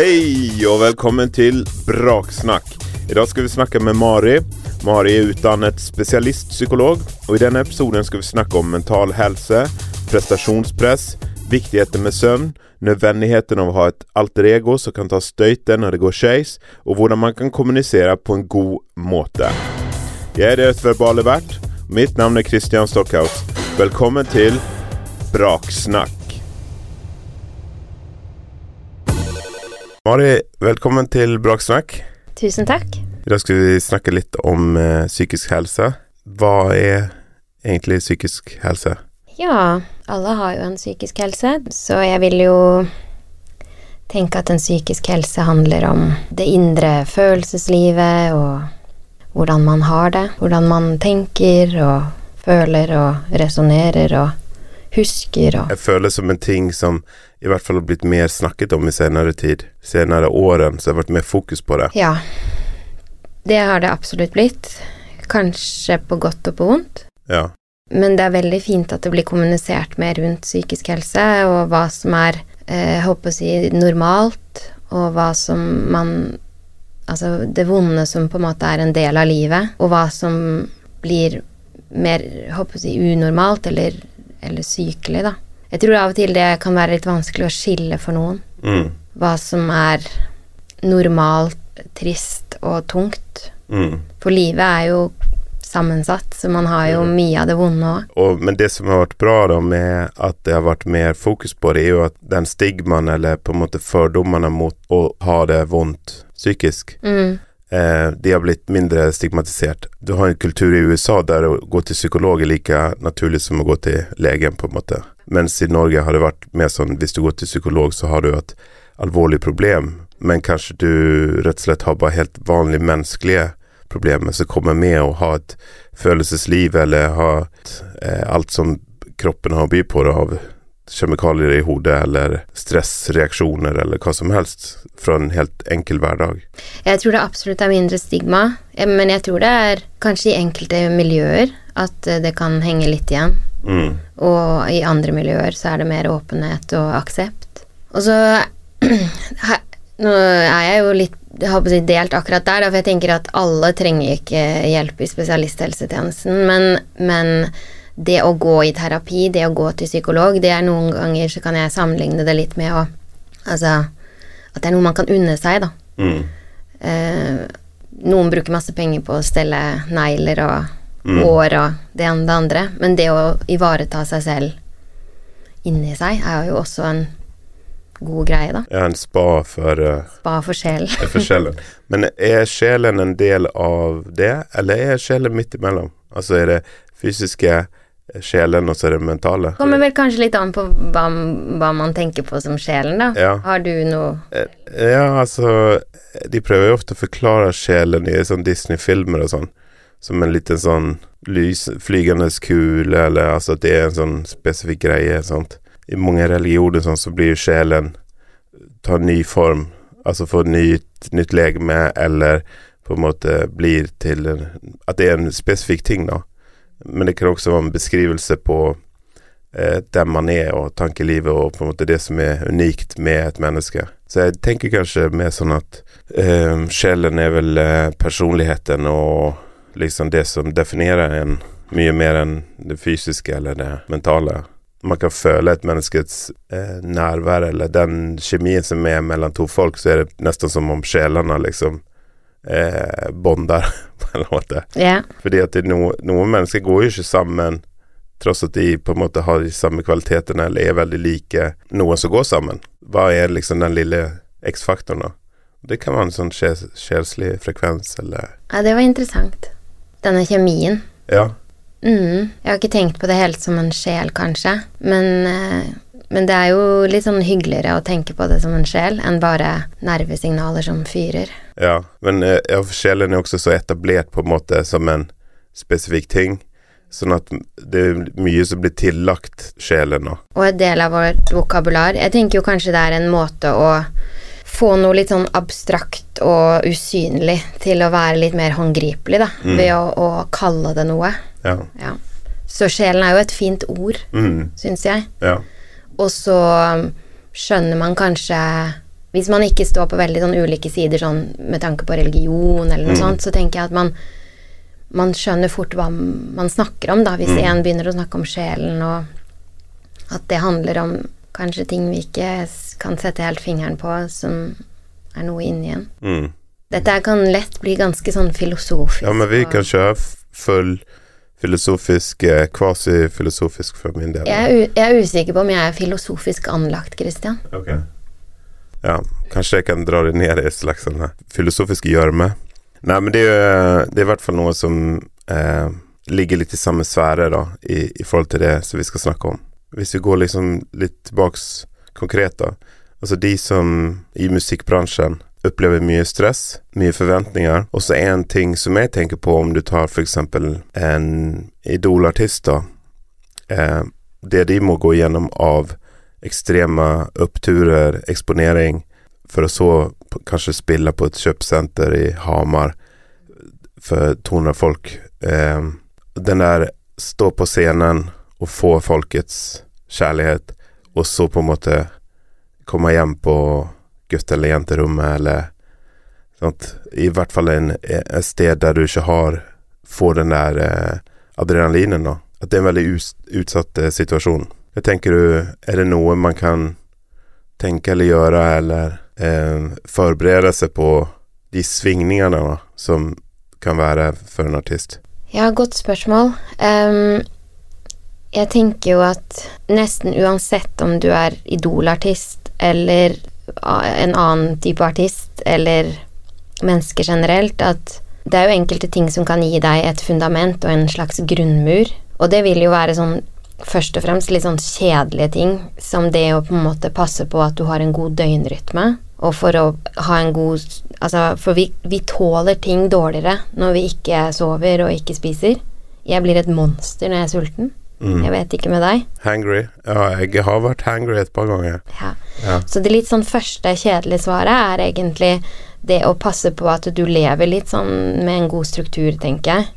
Hei og velkommen til Braksnakk. I dag skal vi snakke med Mari. Mari er utdannet spesialistpsykolog, og i denne episoden skal vi snakke om mental helse, prestasjonspress, viktigheten med søvn, nødvendigheten av å ha et alter ego som kan ta støyten når det går skeis, og hvordan man kan kommunisere på en god måte. Jeg er deres verbale vert. Mitt navn er Christian Stockhaus. Velkommen til Braksnakk. Mari, velkommen til Braksnakk. Tusen takk. I dag skal vi snakke litt om eh, psykisk helse. Hva er egentlig psykisk helse? Ja, alle har jo en psykisk helse, så jeg vil jo tenke at en psykisk helse handler om det indre følelseslivet og hvordan man har det, hvordan man tenker og føler og resonnerer og husker og Jeg føler som en ting som i hvert fall har blitt mer snakket om i senere tid. Senere årene så har det vært mer fokus på det. Ja. Det har det absolutt blitt. Kanskje på godt og på vondt. Ja. Men det er veldig fint at det blir kommunisert mer rundt psykisk helse, og hva som er, eh, håper å si, normalt, og hva som man Altså det vonde som på en måte er en del av livet, og hva som blir mer, håper å si, unormalt eller, eller sykelig, da. Jeg tror av og til det kan være litt vanskelig å skille for noen. Mm. Hva som er normalt, trist og tungt. Mm. For livet er jo sammensatt, så man har jo mye av det vonde òg. Men det som har vært bra da med at det har vært mer fokus på det, er jo at den stigmaen eller på en måte fordommene mot å ha det vondt psykisk, Mm. eh, de har blitt mindre stigmatisert. Du har en kultur i USA der å gå til psykolog er like naturlig som å gå til legen, på en måte. Mens i Norge har det vært mer sånn hvis du går til psykolog, så har du et alvorlig problem, men kanskje du rett og slett har bare helt vanlige menneskelige problemer som kommer med å ha et følelsesliv eller ha et, eh, alt som kroppen har å by på det av kjemikalier i hodet eller stressreaksjoner eller hva som helst fra en helt enkel hverdag. Jeg tror det absolutt er mindre stigma, eh, men jeg tror det er kanskje i enkelte miljøer at eh, det kan henge litt igjen. Mm. Og i andre miljøer så er det mer åpenhet og aksept. Og så Nå er jeg jo litt jeg delt akkurat der, for jeg tenker at alle trenger ikke hjelp i spesialisthelsetjenesten, men, men det å gå i terapi, det å gå til psykolog, det er noen ganger så kan jeg sammenligne det litt med å Altså at det er noe man kan unne seg, da. Mm. Eh, noen bruker masse penger på å stelle negler og Mm. og det ene og det andre, men det å ivareta seg selv inni seg er jo også en god greie, da. Ja, en spa for uh, Spa for sjelen. for sjelen. Men er sjelen en del av det, eller er sjelen midt imellom? Altså er det fysiske sjelen, og så er det mentale? Kommer vel kanskje litt an på hva, hva man tenker på som sjelen, da. Ja. Har du noe Eh, Ja, altså De prøver jo ofte å forklare sjelen i sånn Disney-filmer og sånn, som en liten sånn lys, flygende kule, eller altså at det er en sånn spesifikk greie. Sant? I mange religioner sånn, så blir sjelen tar ny form, altså får nytt, nytt legeme, eller på en måte blir til At det er en spesifikk ting, da. Men det kan også være en beskrivelse på eh, den man er, og tankelivet, og på en måte det som er unikt med et menneske. Så jeg tenker kanskje mer sånn at eh, sjelen er vel eh, personligheten og liksom det som definerer en mye mer enn det fysiske eller det mentale. Man kan føle et menneskets eh, nærvær eller den kjemien som er mellom to folk, så er det nesten som om sjelene liksom eh, bonder på en måte. Yeah. Fordi at det no, noen mennesker går jo ikke sammen tross at de på en måte har de samme kvalitetene eller er veldig like noen som går sammen. Hva er liksom den lille X-faktoren, da? Det kan være en sånn sjels, sjelslig frekvens, eller ja, det var interessant. Denne kjemien. Ja. Mm, jeg har ikke tenkt på det helt som en sjel, kanskje. Men, eh, men det er jo litt sånn hyggeligere å tenke på det som en sjel enn bare nervesignaler som fyrer. Ja, men eh, ja, sjelen er også så etablert på en måte som en spesifikk ting. Sånn at det er mye som blir tillagt sjelen nå. Og en del av vårt vokabular. Jeg tenker jo kanskje det er en måte å få noe litt sånn abstrakt og usynlig til å være litt mer håndgripelig, da. Mm. Ved å, å kalle det noe. Ja. Ja. Så sjelen er jo et fint ord, Mm, syns jeg. ja. Og så um, skjønner man kanskje Hvis man ikke står på veldig sånn ulike sider sånn med tanke på religion eller noe Mm. sånt, så tenker jeg at man man skjønner fort hva man snakker om, da, hvis Mm. en begynner å snakke om sjelen, og at det handler om kanskje ting vi ikke kan sette helt fingeren på, som er noe inni en. Mm. Dette kan lett bli ganske sånn filosofisk. Ja, men vi kan kjøre full filosofisk, kvasifilosofisk kvasi-filosofisk for min del. jeg er, u jeg er usikker på om jeg er filosofisk anlagt, Christian. Ok. Ja, kanskje jeg kan dra det ned i slags sånn her filosofisk gjørme. Nei, men det er jo det er i hvert fall noe som eh, ligger litt i samme sfære da, i, i forhold til det som vi skal snakke om. Hvis vi går liksom litt tilbaks konkret, da. Altså de som i musikkbransjen opplever mye stress, mye forventninger. Og så en ting som jeg tenker på om du tar f.eks. en idolartist, da. Eh, det de må gå gjennom av ekstreme oppturer, eksponering, for å så kanskje spille på et kjøpesenter i Hamar for 200 folk. Eh, den der stå på scenen og få folkets kjærlighet, og så på en måte komme hjem på gutt- eller jenterommet, eller sant? I hvert fall en, et sted der du ikke har får den der eh, adrenalinen, da. At det er en veldig us utsatt eh, situasjon. Jeg tenker du, er det noe man kan tenke eller gjøre, eller eh, forberede seg på de svingningene da, som kan være for en artist? Ja, godt spørsmål. Ehm, jeg tenker jo at nesten uansett om du er idolartist eller en annen type artist, eller mennesker generelt, at det er jo enkelte ting som kan gi deg et fundament og en slags grunnmur. Og det vil jo være sånn først og fremst litt sånn kjedelige ting, som det å på en måte passe på at du har en god døgnrytme, og for å ha en god Altså, for vi, vi tåler ting dårligere når vi ikke sover og ikke spiser. Jeg blir et monster når jeg er sulten. Mm. Jeg vet ikke med deg. Hangry? Ja, jeg har vært hangry et par ganger. Ja. Ja. Så det litt sånn første kjedelige svaret er egentlig det å passe på at du lever litt sånn med en god struktur, tenker jeg.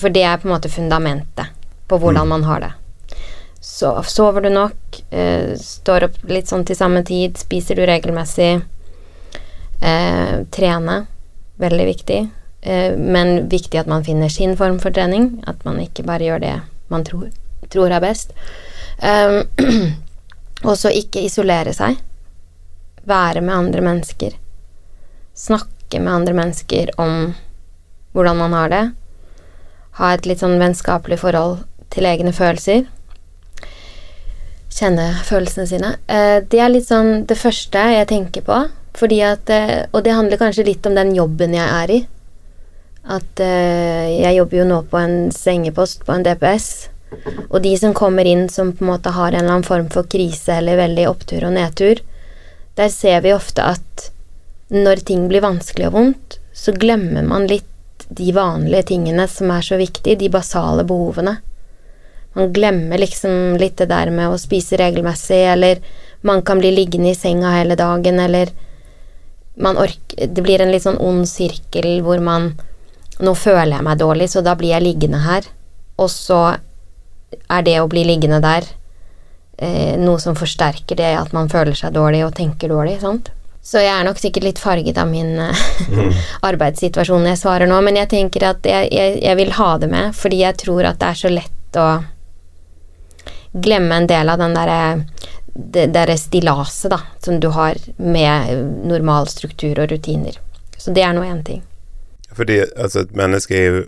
For det er på en måte fundamentet på hvordan man har det. Så sover du nok, eh, står opp litt sånn til samme tid, spiser du regelmessig, eh, trene, veldig viktig. Eh, men viktig at man finner sin form for trening, at man ikke bare gjør det man tror, tror er best. Um, også ikke isolere seg. Være med andre mennesker. Snakke med andre mennesker om hvordan man har det. Ha et litt sånn vennskapelig forhold til egne følelser. Kjenne følelsene sine. Uh, det er litt sånn det første jeg tenker på. At eh, Og det handler kanskje litt om den jobben jeg er i. At uh, jeg jobber jo nå på en sengepost på en DPS. Og de som kommer inn som på en måte har en eller annen form for krise eller veldig opptur og nedtur, der ser vi ofte at når ting blir vanskelig og vondt, så glemmer man litt de vanlige tingene som er så viktige, de basale behovene. Man glemmer liksom litt det der med å spise regelmessig, eller man kan bli liggende i senga hele dagen, eller man orker Det blir en litt sånn ond sirkel hvor man Nå føler jeg meg dårlig, så da blir jeg liggende her. Og så er det å bli liggende der eh, noe som forsterker det at man føler seg dårlig og tenker dårlig, sant? Så jeg er nok sikkert litt farget av min mm. arbeidssituasjon når jeg svarer nå, men jeg tenker at jeg, jeg, jeg vil ha det med, fordi jeg tror at det er så lett å glemme en del av den derre det derre stillaset, da, som du har med normal struktur og rutiner. Så det er nå én ting. Fordi altså, et menneske er jo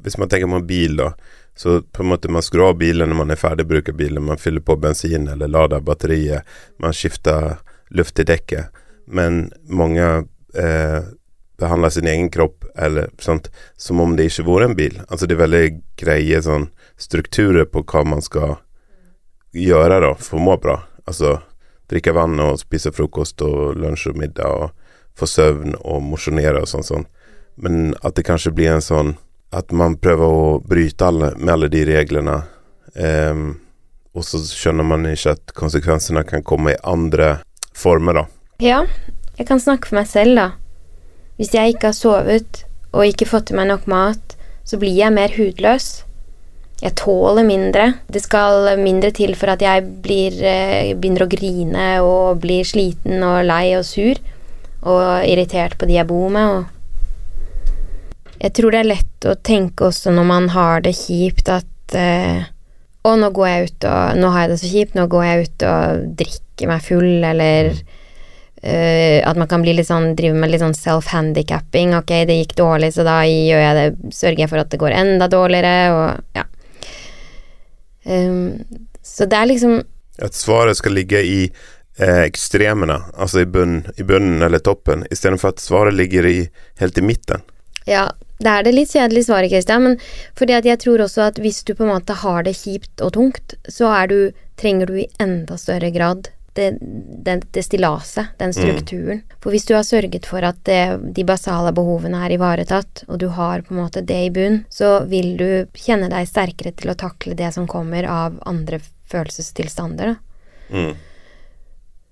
Hvis man tenker på en bil, da, så på en måte man skrur av bilen når man er ferdig å bruke bilen. Man fyller på bensin eller lader batteriet. Man skifter luft i dekket. Men mange eh, behandler sin egen kropp eller sånt som om det ikke var en bil. Altså det er veldig greie sånn strukturer på hva man skal gjøre da for å må bra. Altså drikke vann og spise frokost og lunsj og middag og få søvn og mosjonere og sånn sånn. Men at det kanskje blir en sånn at man prøver å bryte alle, med alle de reglene. ehm, og så skjønner man ikke at konsekvensene kan komme i andre former, da. Ja, jeg kan snakke for meg selv, da. Hvis jeg ikke har sovet og ikke fått i meg nok mat, så blir jeg mer hudløs. Jeg tåler mindre. Det skal mindre til for at jeg blir, eh, begynner å grine og blir sliten og lei og sur. Og irritert på de jeg bor med. Og jeg tror det er lett å tenke også når man har det kjipt, at eh, Å, nå går jeg ut og Nå har jeg det så kjipt, nå går jeg ut og drikker meg full, eller eh, at man kan bli litt sånn, drive med litt sånn self-handicapping. Ok, det gikk dårlig, så da gjør jeg det, sørger jeg for at det går enda dårligere, og ja. Um, så det er liksom At svaret skal ligge i eh, ekstremene, altså i bunnen, i bunnen eller toppen, istedenfor at svaret ligger i, helt i midten. Ja, det er det litt kjedelige svaret, Kristian, men fordi at jeg tror også at hvis du på en måte har det kjipt og tungt, så er du, trenger du i enda større grad det, det, det stillaset, den strukturen. For hvis du har sørget for at det, de basale behovene er ivaretatt, og du har på en måte det i bunn, så vil du kjenne deg sterkere til å takle det som kommer av andre følelsestilstander, da. Mm.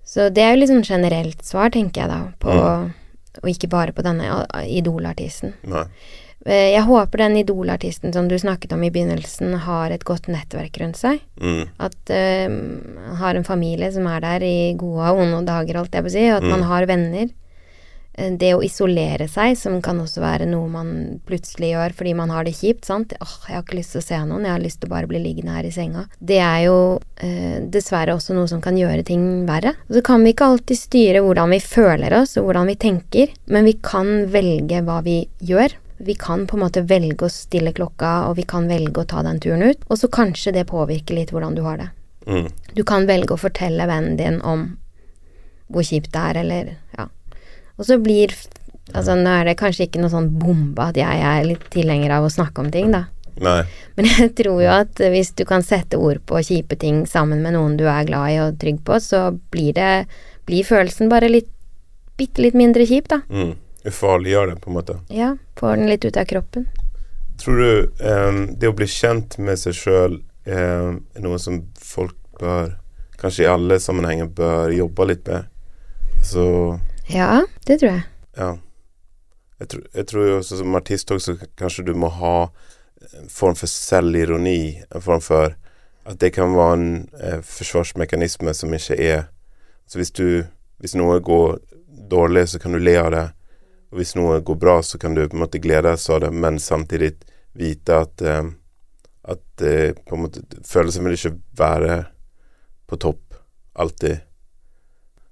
Så det er jo litt sånn generelt svar, tenker jeg da, på Og ikke bare på denne idolartisten. Nei. Eh, Jeg håper den idolartisten som du snakket om i begynnelsen, har et godt nettverk rundt seg. Mm. At uh, har en familie som er der i gode og onde dager, holdt jeg på å si, og at man har venner. Eh, Det å isolere seg, som kan også være noe man plutselig gjør fordi man har det kjipt, sant. Åh, jeg har ikke lyst til å se noen, jeg har lyst til å bare bli liggende her i senga. Det er jo eh, dessverre også noe som kan gjøre ting verre. Og så kan vi ikke alltid styre hvordan vi føler oss og hvordan vi tenker, men vi kan velge hva vi gjør. Vi kan på en måte velge å stille klokka, og vi kan velge å ta den turen ut. Og så kanskje det påvirker litt hvordan du har det. Mm. Du kan velge å fortelle vennen din om hvor kjipt det er, eller ja. Og så blir Altså, nå er det kanskje ikke noe sånn bombe at jeg er litt tilhenger av å snakke om ting, da. Nei. Men jeg tror jo at hvis du kan sette ord på kjipe ting sammen med noen du er glad i og trygg på, så blir det Blir følelsen bare litt Bitte litt mindre kjip, da. Mm. Ufarliggjør det, på en måte. Ja. Får den litt ut av kroppen. Tror du eh, det å bli kjent med seg sjøl eh, er noe som folk bør, kanskje i alle sammenhenger, bør jobbe litt med? Så Ja, det tror jeg. ja. Jeg tror, jeg tror jo som artist også kanskje du må ha en form for selvironi. En form for at det kan være en eh, forsvarsmekanisme som ikke er Så hvis du Hvis noe går dårlig, så kan du le av det. Og hvis noe går bra, så kan du på en måte glede deg av det, men samtidig vite at eh, At eh, på en måte følelsen vil ikke være på topp alltid.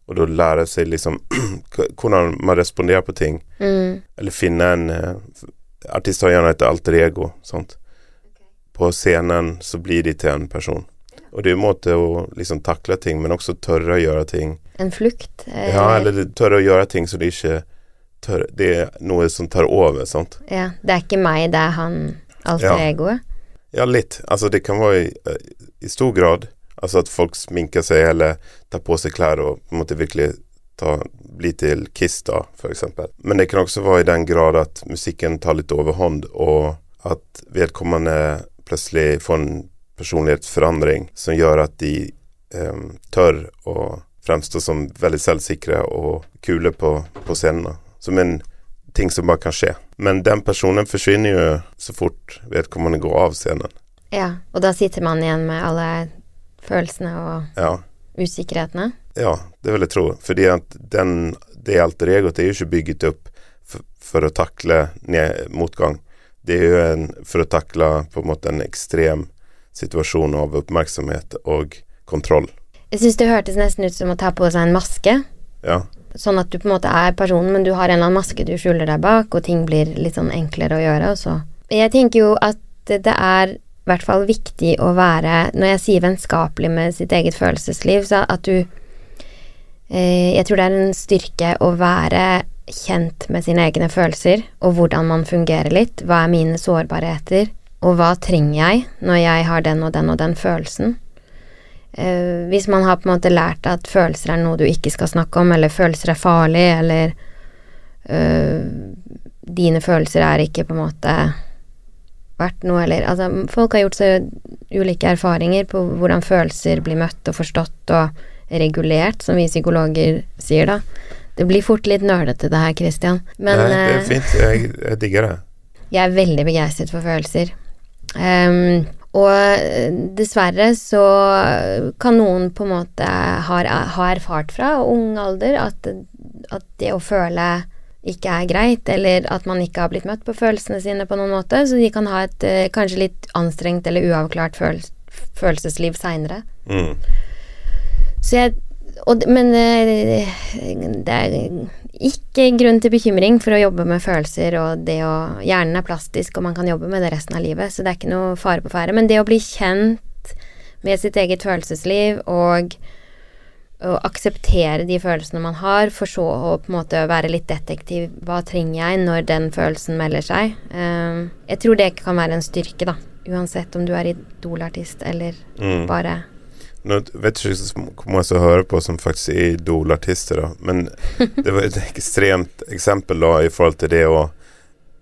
Og da lære seg liksom hvordan man responderer på ting. Mm. Eller finne en uh, Artister har gjerne et alter ego. Sant? På scenen så blir de til en person. Og det er en måte å liksom takle ting, men også tørre å gjøre ting. En flukt. Eller? Ja, eller tørre å gjøre ting så det ikke tør, Det er noe som tar over, sant. ja, Det er ikke meg, det er han alter Ja. egoet. Ja, litt. Altså det kan være i, i stor grad Altså at folk sminker seg eller tar på seg klær og på en måte virkelig ta, bli til Kiss, da, eksempel. Men det kan også være i den grad at musikken tar litt overhånd, og at vedkommende plutselig får en personlighetsforandring som gjør at de eh, tør å fremstå som veldig selvsikre og kule på, på scenen. Som en ting som bare kan skje. Men den personen forsvinner jo så fort vedkommende går av scenen. Ja, og da sitter man igjen med alle følelsene og Ja, usikkerhetene. ja det vil jeg tro. Fordi at den, det alter egoet er jo ikke bygget opp for, for å takle ned, motgang. Det er jo en, for å takle på en måte en ekstrem situasjon av oppmerksomhet og kontroll. Jeg syns det hørtes nesten ut som å ta på seg en maske. Ja. Sånn at du på en måte er personen, men du har en eller annen maske du skjuler deg bak, og ting blir litt sånn enklere å gjøre, og så Jeg tenker jo at det det er i hvert fall viktig å være Når jeg sier vennskapelig med sitt eget følelsesliv, så at du eh, Jeg tror det er en styrke å være kjent med sine egne følelser, og hvordan man fungerer litt. Hva er mine sårbarheter, og hva trenger jeg når jeg har den og den og den følelsen? Eh, hvis man har på en måte lært at følelser er noe du ikke skal snakke om, eller følelser er farlig, eller eh, dine følelser er ikke på en måte verdt noe, eller Altså, folk har gjort så ulike erfaringer på hvordan følelser blir møtt og forstått og regulert, som vi psykologer sier, da. Det blir fort litt nølete, det her, Christian. Men Nei, det er eh, fint. Jeg, jeg digger det. jeg er veldig begeistret for følelser. Um, Og eh, dessverre så kan noen på en måte ha, ha erfart fra ung alder at, at det å føle ikke er greit, eller at man ikke har blitt møtt på følelsene sine på noen måte, så de kan ha et eh, kanskje litt anstrengt eller uavklart føl følelsesliv seinere. Mm. Så jeg og, Men eh, det er ikke grunn til bekymring for å jobbe med følelser, og det å Hjernen er plastisk, og man kan jobbe med det resten av livet, så det er ikke noe fare på ferde. Men det å bli kjent med sitt eget følelsesliv og å akseptere de følelsene man har, for så å på en måte være litt detektiv. Hva trenger jeg når den følelsen melder seg? Uh, jeg tror det kan være en styrke, da. Uansett om du er idolartist eller mm. bare Nå vet ikke hvor mange som hører på som faktisk er idolartister, da. Men det var et ekstremt eksempel da i forhold til det å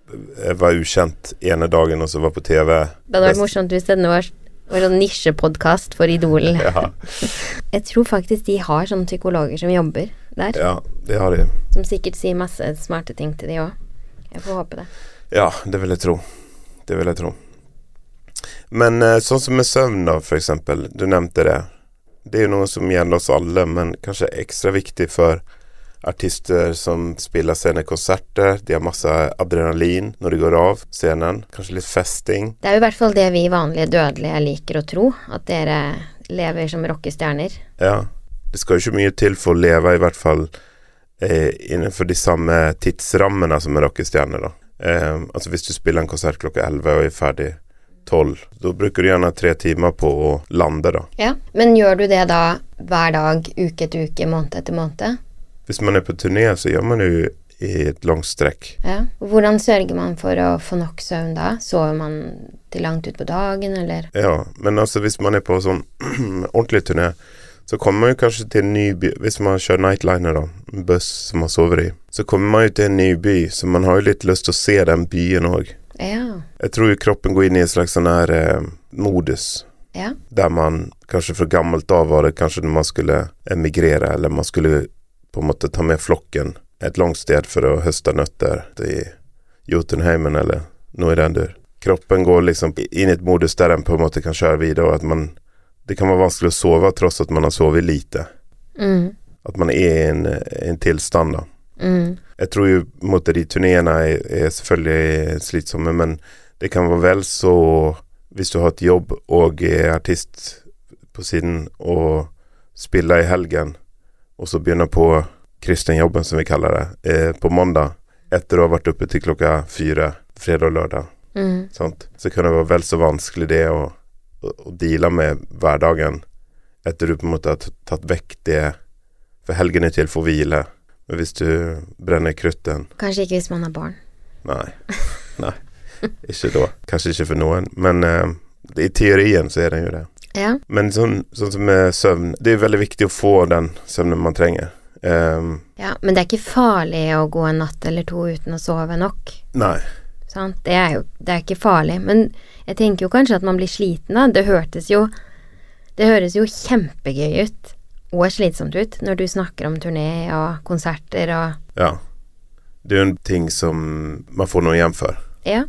være ukjent ene dagen og så var på TV. Det hadde vært morsomt hvis det var og en nisjepodkast for Idol. Ja. jeg tror faktisk de har sånne psykologer som jobber der. Ja, det har de. Som sikkert sier masse smarte ting til de òg. Jeg får håpe det. Ja, det vil jeg tro. Det vil jeg tro. Men eh, sånn som med søvn, da, for eksempel. Du nevnte det. Det er jo noe som gjelder oss alle, men kanskje ekstra viktig for artister som spiller scenekonserter. De har masse adrenalin når de går av scenen. Kanskje litt festing. Det er jo i hvert fall det vi vanlige dødelige liker å tro. At dere lever som rockestjerner. Ja. Det skal jo ikke mye til for å leve i hvert fall eh, innenfor de samme tidsrammene som en rockestjerne, da. Eh, altså hvis du spiller en konsert klokka elleve og er ferdig tolv, da bruker du gjerne tre timer på å lande, da. Ja, Men gjør du det da hver dag, uke etter uke, måned etter måned? Hvis man er på turné, så gjør man det jo i et langt strekk. Ja. Hvordan sørger man for å få nok søvn da? Sover man til langt utpå dagen, eller? Ja, men altså hvis man er på sånn ordentlig turné, så kommer man jo kanskje til en ny by Hvis man kjører nightliner, da, en buss som man sover i, så kommer man jo til en ny by, så man har jo litt lyst til å se den byen òg. Ja. Jeg tror jo kroppen går inn i en slags sånn her eh, modus. Ja. Der man kanskje fra gammelt av var det kanskje når man skulle emigrere, eller man skulle på en måte ta med flokken et langt sted for å høste nøtter i Jotunheimen eller noe i den dur. Kroppen går liksom inn i et modus der en på en måte kan kjøre videre, og at man Det kan være vanskelig å sove tross at man har sovet lite. Mm. At man er i en, en tilstand, da. Mm. Jeg tror jo måte, de turneene er, er, selvfølgelig slitsomme, men det kan være vel så Hvis du har et jobb og er artist på siden og spiller i helgen og så begynne på kristenjobben, som vi kaller det, eh, på mandag etter å ha vært oppe til klokka fire fredag og lørdag. Mm. Så kan det være vel så vanskelig det å, å, å deale med hverdagen etter du på en måte har tatt vekk det For helgen er til for hvile. Men hvis du brenner kruttet Kanskje ikke hvis man har barn. Nei. Nei. Ikke da. Kanskje ikke for noen. Men eh, i teorien så er den jo det. Ja. Men sånn, sånn, som med søvn Det er veldig viktig å få den søvnen man trenger. Um, ja, men det er ikke farlig å gå en natt eller to uten å sove nok. Nei. Sant? Det er jo det er ikke farlig. Men jeg tenker jo kanskje at man blir sliten da. Det hørtes jo Det høres jo kjempegøy ut og slitsomt ut når du snakker om turné og konserter og Ja. Det er jo en ting som man får noe igjen for. Ja.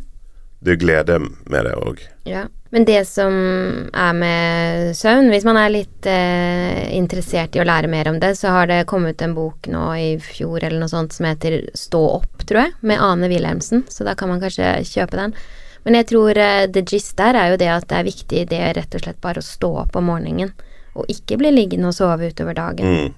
Det er glede med det òg. Ja. Men det som er med søvn, hvis man er litt eh, interessert i å lære mer om det, så har det kommet en bok nå i fjor eller noe sånt som heter Stå opp, tror jeg, med Ane Wilhelmsen, så da kan man kanskje kjøpe den. Men jeg tror eh, the gist der er jo det at det er viktig det er rett og slett bare å stå opp om morgenen, og ikke bli liggende og sove utover dagen. Mm.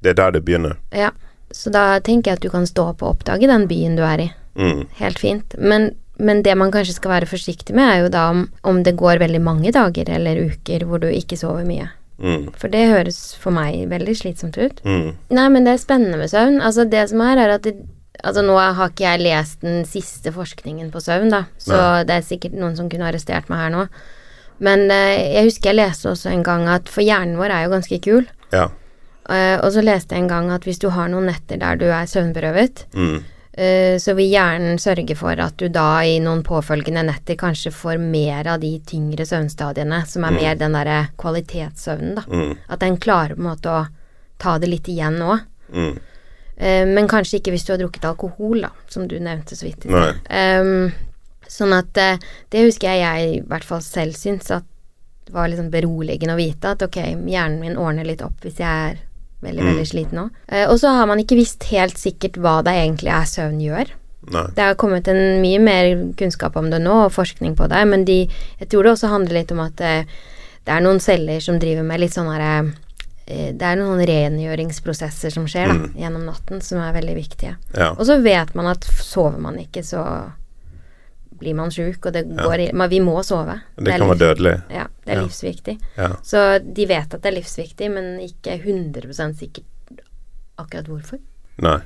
Det er der det begynner. Ja. Så da tenker jeg at du kan stå opp og oppdage den byen du er i. Mm. Helt fint. Men men det man kanskje skal være forsiktig med, er jo da om, om det går veldig mange dager eller uker hvor du ikke sover mye. Mm. For det høres for meg veldig slitsomt ut. Mm. Nei, men det er spennende med søvn. Altså, det som er, er at det, Altså, nå har ikke jeg lest den siste forskningen på søvn, da, så Nei. det er sikkert noen som kunne arrestert meg her nå. Men eh, jeg husker jeg leste også en gang at For hjernen vår er jo ganske kul. Ja. Eh, og så leste jeg en gang at hvis du har noen netter der du er søvnberøvet, Mm. Eh, Så vil hjernen sørge for at du da i noen påfølgende netter kanskje får mer av de tyngre søvnstadiene, som er mer den derre kvalitetssøvnen, da. Mm. At den klarer på en måte å ta det litt igjen nå. Mm. Eh, Men kanskje ikke hvis du har drukket alkohol, da, som du nevnte så vidt. Ehm, Sånn at eh, det husker jeg jeg i hvert fall selv syns at var liksom beroligende å vite at ok, hjernen min ordner litt opp hvis jeg er veldig, Mm. veldig sliten nå. Eh, og så har man ikke visst helt sikkert hva det egentlig er søvn gjør. Nei. Det har kommet en mye mer kunnskap om det nå, og forskning på det, men de, jeg tror det også handler litt om at eh, det er noen celler som driver med litt sånn herre eh, det er noen rengjøringsprosesser som skjer da, Mm. gjennom natten, som er veldig viktige. Ja. Og så vet man at sover man ikke, så blir man sjuk, og det Ja. går i Men vi må sove. Det det kan være dødelig. Ja, det er Ja. livsviktig. Ja. Så de vet at det er livsviktig, men ikke 100 sikkert akkurat hvorfor. Nei.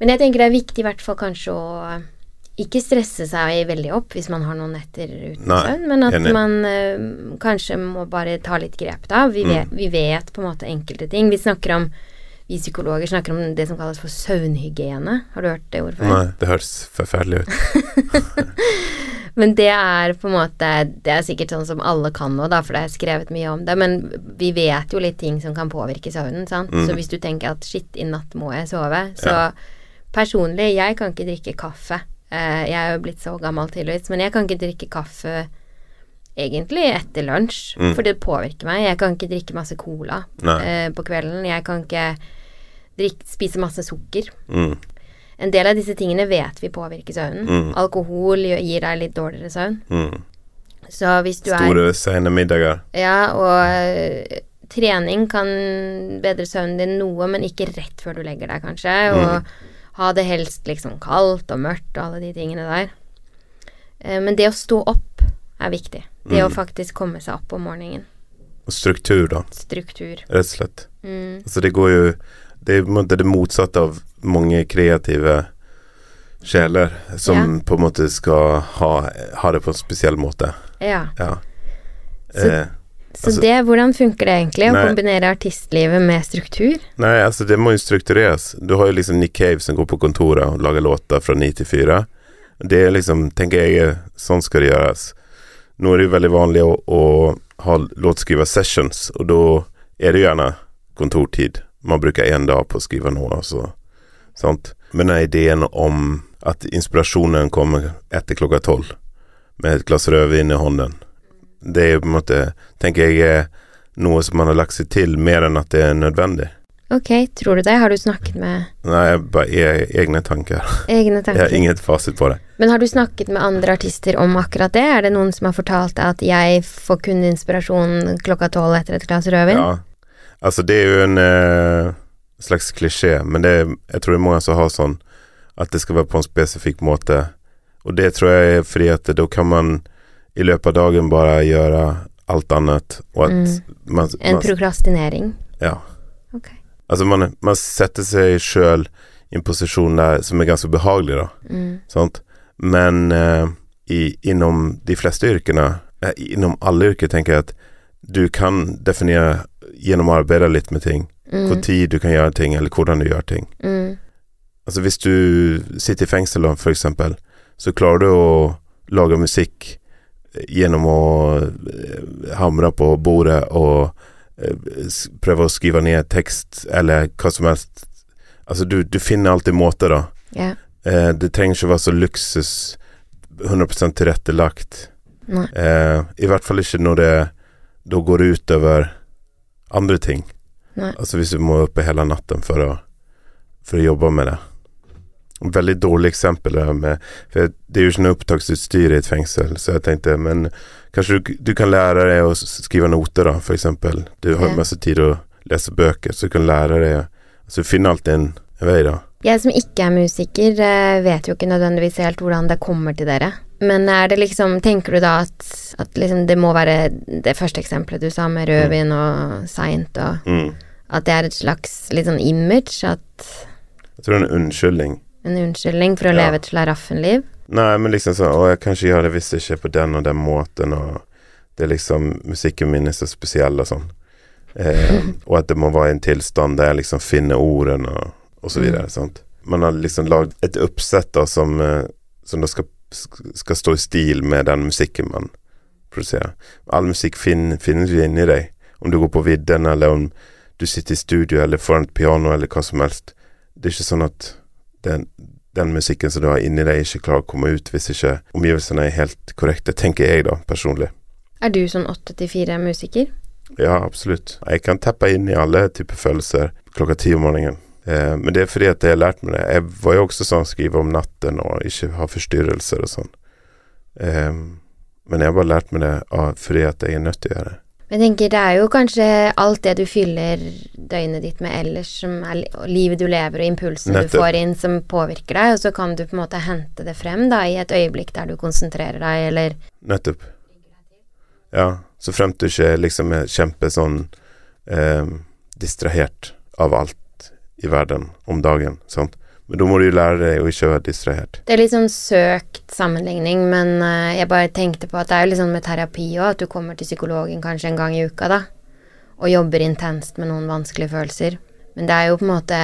Men jeg tenker det er viktig i hvert fall kanskje å ikke stresse seg veldig opp hvis man har noen netter uten Nei, søvn, men at enig. man eh, kanskje må bare ta litt grep da. Vi, Mm. vet, vi vet på en måte enkelte ting. Vi snakker om vi psykologer snakker om det som kalles for søvnhygiene. Har du hørt det ordet før? Nei, det høres forferdelig ut. Men det er på en måte Det er sikkert sånn som alle kan nå, da, for det er skrevet mye om det. Men vi vet jo litt ting som kan påvirke søvnen, sant. Mm. Så hvis du tenker at shit, i natt må jeg sove, så Ja. personlig, jeg kan ikke drikke kaffe. Eh, jeg er jo blitt så gammel tydeligvis, men jeg kan ikke drikke kaffe egentlig etter lunsj, Mm. for det påvirker meg. Jeg kan ikke drikke masse cola eh, på kvelden. Jeg kan ikke drikke, spise masse sukker. Mm. En del av disse tingene vet vi påvirker søvnen. Mm. Alkohol gir deg litt dårligere søvn. Mm. Så hvis du er Store, sene middager. Ja, og eh, trening kan bedre søvnen din noe, men ikke rett før du legger deg, kanskje. Mm. Og ha det helst liksom kaldt og mørkt og alle de tingene der. Eh, Men det å stå opp er viktig. Det å Mm. faktisk komme seg opp om morgenen. Og struktur, da. Struktur. Rett og slett. Mm. Altså, det går jo Det er det motsatte av mange kreative sjeler som på en måte skal ha, ha det på en spesiell måte. Ja. Ja. Så- eh, Så Altså- det, hvordan funker det egentlig å kombinere artistlivet med struktur? nei, altså det må jo struktureres. Du har jo liksom Nick Cave som går på kontoret og lager låter fra ni til fire. Det er liksom, tenker jeg, sånn skal det gjøres. Nå er det jo veldig vanlig å, å ha låtskriver-sessions, og da er det gjerne kontortid. Man bruker én dag på å skrive noe, altså. Sant? Men den ideen om at inspirasjonen kommer etter klokka tolv, med et glass rødvin i hånden, det jo på en måte, tenker jeg, noe som man har lagt seg til mer enn at det er nødvendig. Ok, tror du det? Har du snakket med Nei, jeg bare egne tanker. egne tanker. Jeg har ingen fasit på det. Men har du snakket med andre artister om akkurat det? Er det noen som har fortalt deg at jeg får kun inspirasjon klokka tolv etter et glass rødvin? Ja. Altså, det er jo en uh, slags klisjé, men det jeg tror det er mange som har sånn at det skal være på en spesifikk måte. Og det tror jeg er fordi at da kan man i løpet av dagen bare gjøre alt annet, og at Mm. man, En prokrastinering? Ja. Altså, man, man setter seg sjøl i en posisjon der som er ganske behagelig, da. Mm. Sant? Men eh, i, innom de fleste yrkene, eh, innom alle yrker, tenker jeg at du kan definere gjennom å arbeide litt med ting, hvor Mm. tid du kan gjøre ting, eller hvordan du gjør ting. Mm. Altså hvis du sitter i fengsel, for eksempel, så klarer du å lage musikk eh, gjennom å eh, hamre på bordet og eh, prøve å skrive ned tekst, eller hva som helst. Altså, du, du finner alltid måter, da. Ja. Eh, det trenger ikke å være så luksus 100 tilrettelagt. Eh, I hvert fall ikke når det da går det utover andre ting. Nei. Altså hvis du må oppe hele natten for å, for å jobbe med det. Veldig dårlig eksempel det med For det er jo ikke noe opptaksutstyr i et fengsel, så jeg tenkte Men kanskje du, du kan lære deg å skrive noter, da, for eksempel. Du har jo masse tid å lese bøker, så du kan lære deg Altså du finner alltid en, vei, da. Jeg som ikke er musiker, eh, vet jo ikke nødvendigvis helt hvordan det kommer til dere. Men er det liksom Tenker du da at, at liksom det må være det første eksempelet du sa med rødvin og seint, og Mm. at det er et slags litt sånn image? At Jeg tror det er en unnskyldning. En unnskyldning for å Ja. leve et slaraffenliv? Nei, men liksom sånn Å, jeg kan ikke gjøre det hvis det ikke er på den og den måten, og det er liksom Musikken min er så spesiell og sånn. Eh, og at det må være i en tilstand der jeg liksom finner ordene og, og så videre. Mm. Sant? Man har liksom lagd et oppsett da som, eh, som da skal, skal stå i stil med den musikken man produserer. All musikk fin, finnes jo inni deg. Om du går på vidden, eller om du sitter i studio eller foran et piano, eller hva som helst. Det er ikke sånn at det, den musikken som du har inni deg, ikke klarer å komme ut hvis ikke omgivelsene er helt korrekte, tenker jeg da, personlig. Er du sånn åtte til fire-musiker? Ja, absolutt. Jeg kan teppe inn i alle typer følelser klokka ti om morgenen. Eh, men det er fordi at jeg har lært meg det. Jeg var jo også sånn skrive om natten og ikke ha forstyrrelser og sånn. Eh, men jeg har bare lært meg det av, fordi at jeg er nødt til å gjøre det. Men jeg tenker det er jo kanskje alt det du fyller døgnet ditt med ellers, som er livet du lever og impulsene du får inn, som påvirker deg, og så kan du på en måte hente det frem da i et øyeblikk der du konsentrerer deg, eller Nettopp. Ja, så fremt du ikke liksom er kjempe sånn eh, distrahert av alt i verden om dagen, sant. Men da må du jo lære deg å ikke være distrahert. Det er litt sånn søkt sammenligning, men eh, jeg bare tenkte på at det er jo litt sånn med terapi òg, at du kommer til psykologen kanskje en gang i uka, da, og jobber intenst med noen vanskelige følelser. Men det er jo på en måte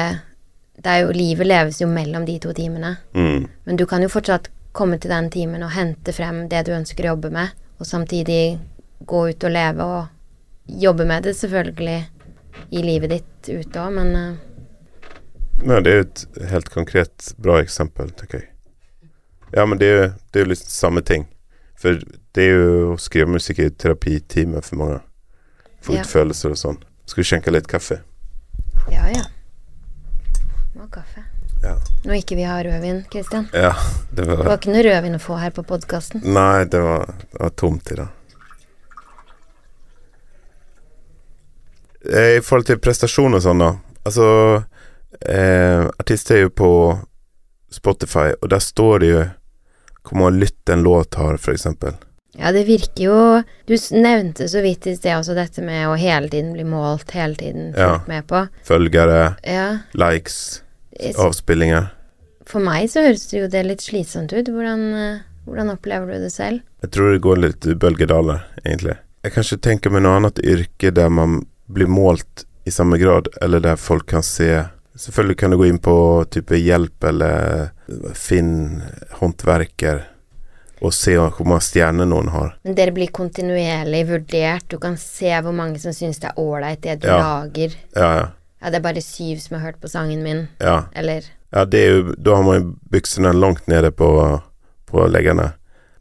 det er jo, Livet leves jo mellom de to timene. Mm. Men du kan jo fortsatt komme til den timen og hente frem det du ønsker å jobbe med, og samtidig gå ut og leve og jobbe med det selvfølgelig i livet ditt ute òg, men Ja, det er jo et helt konkret bra eksempel, tenker jeg. Ja, men det er jo, det er litt samme ting. For det er jo å skrive musikk i terapitime for mange. Få Ja. følelser og sånn. Skal vi skjenke litt kaffe? ja, ja. Må ha kaffe. Ja. Nå ikke vi har rødvin, Kristian. Ja, det Det var var ikke noe rødvin å få her på podkasten. Nei, det var, det var tomt i dag. Eh, I forhold til prestasjon og sånn, da. Altså eh, Artister er jo på Spotify, og der står det jo hvor mange lytt en låt har, eksempel. Ja, det virker jo Du nevnte så vidt i sted også dette med å hele tiden bli målt, hele tiden Ja. med på. Følgere, Ja. likes, avspillinger. For meg så høres det jo det litt slitsomt ut. Hvordan, eh, hvordan opplever du det selv? Jeg tror det går litt bølgedaler, egentlig. Jeg kan ikke tenke meg noe annet yrke der man blir målt i samme grad, eller der folk kan se Selvfølgelig kan du gå inn på type hjelp eller finn håndverker og se hvor mange stjerner noen har. Men dere blir kontinuerlig vurdert. Du kan se hvor mange som syns det er ålreit, det du Ja. lager. Ja, ja. Ja, det er bare syv som har hørt på sangen min. ja. Eller ja det er jo, da har man jo buksene langt nede på, på leggene.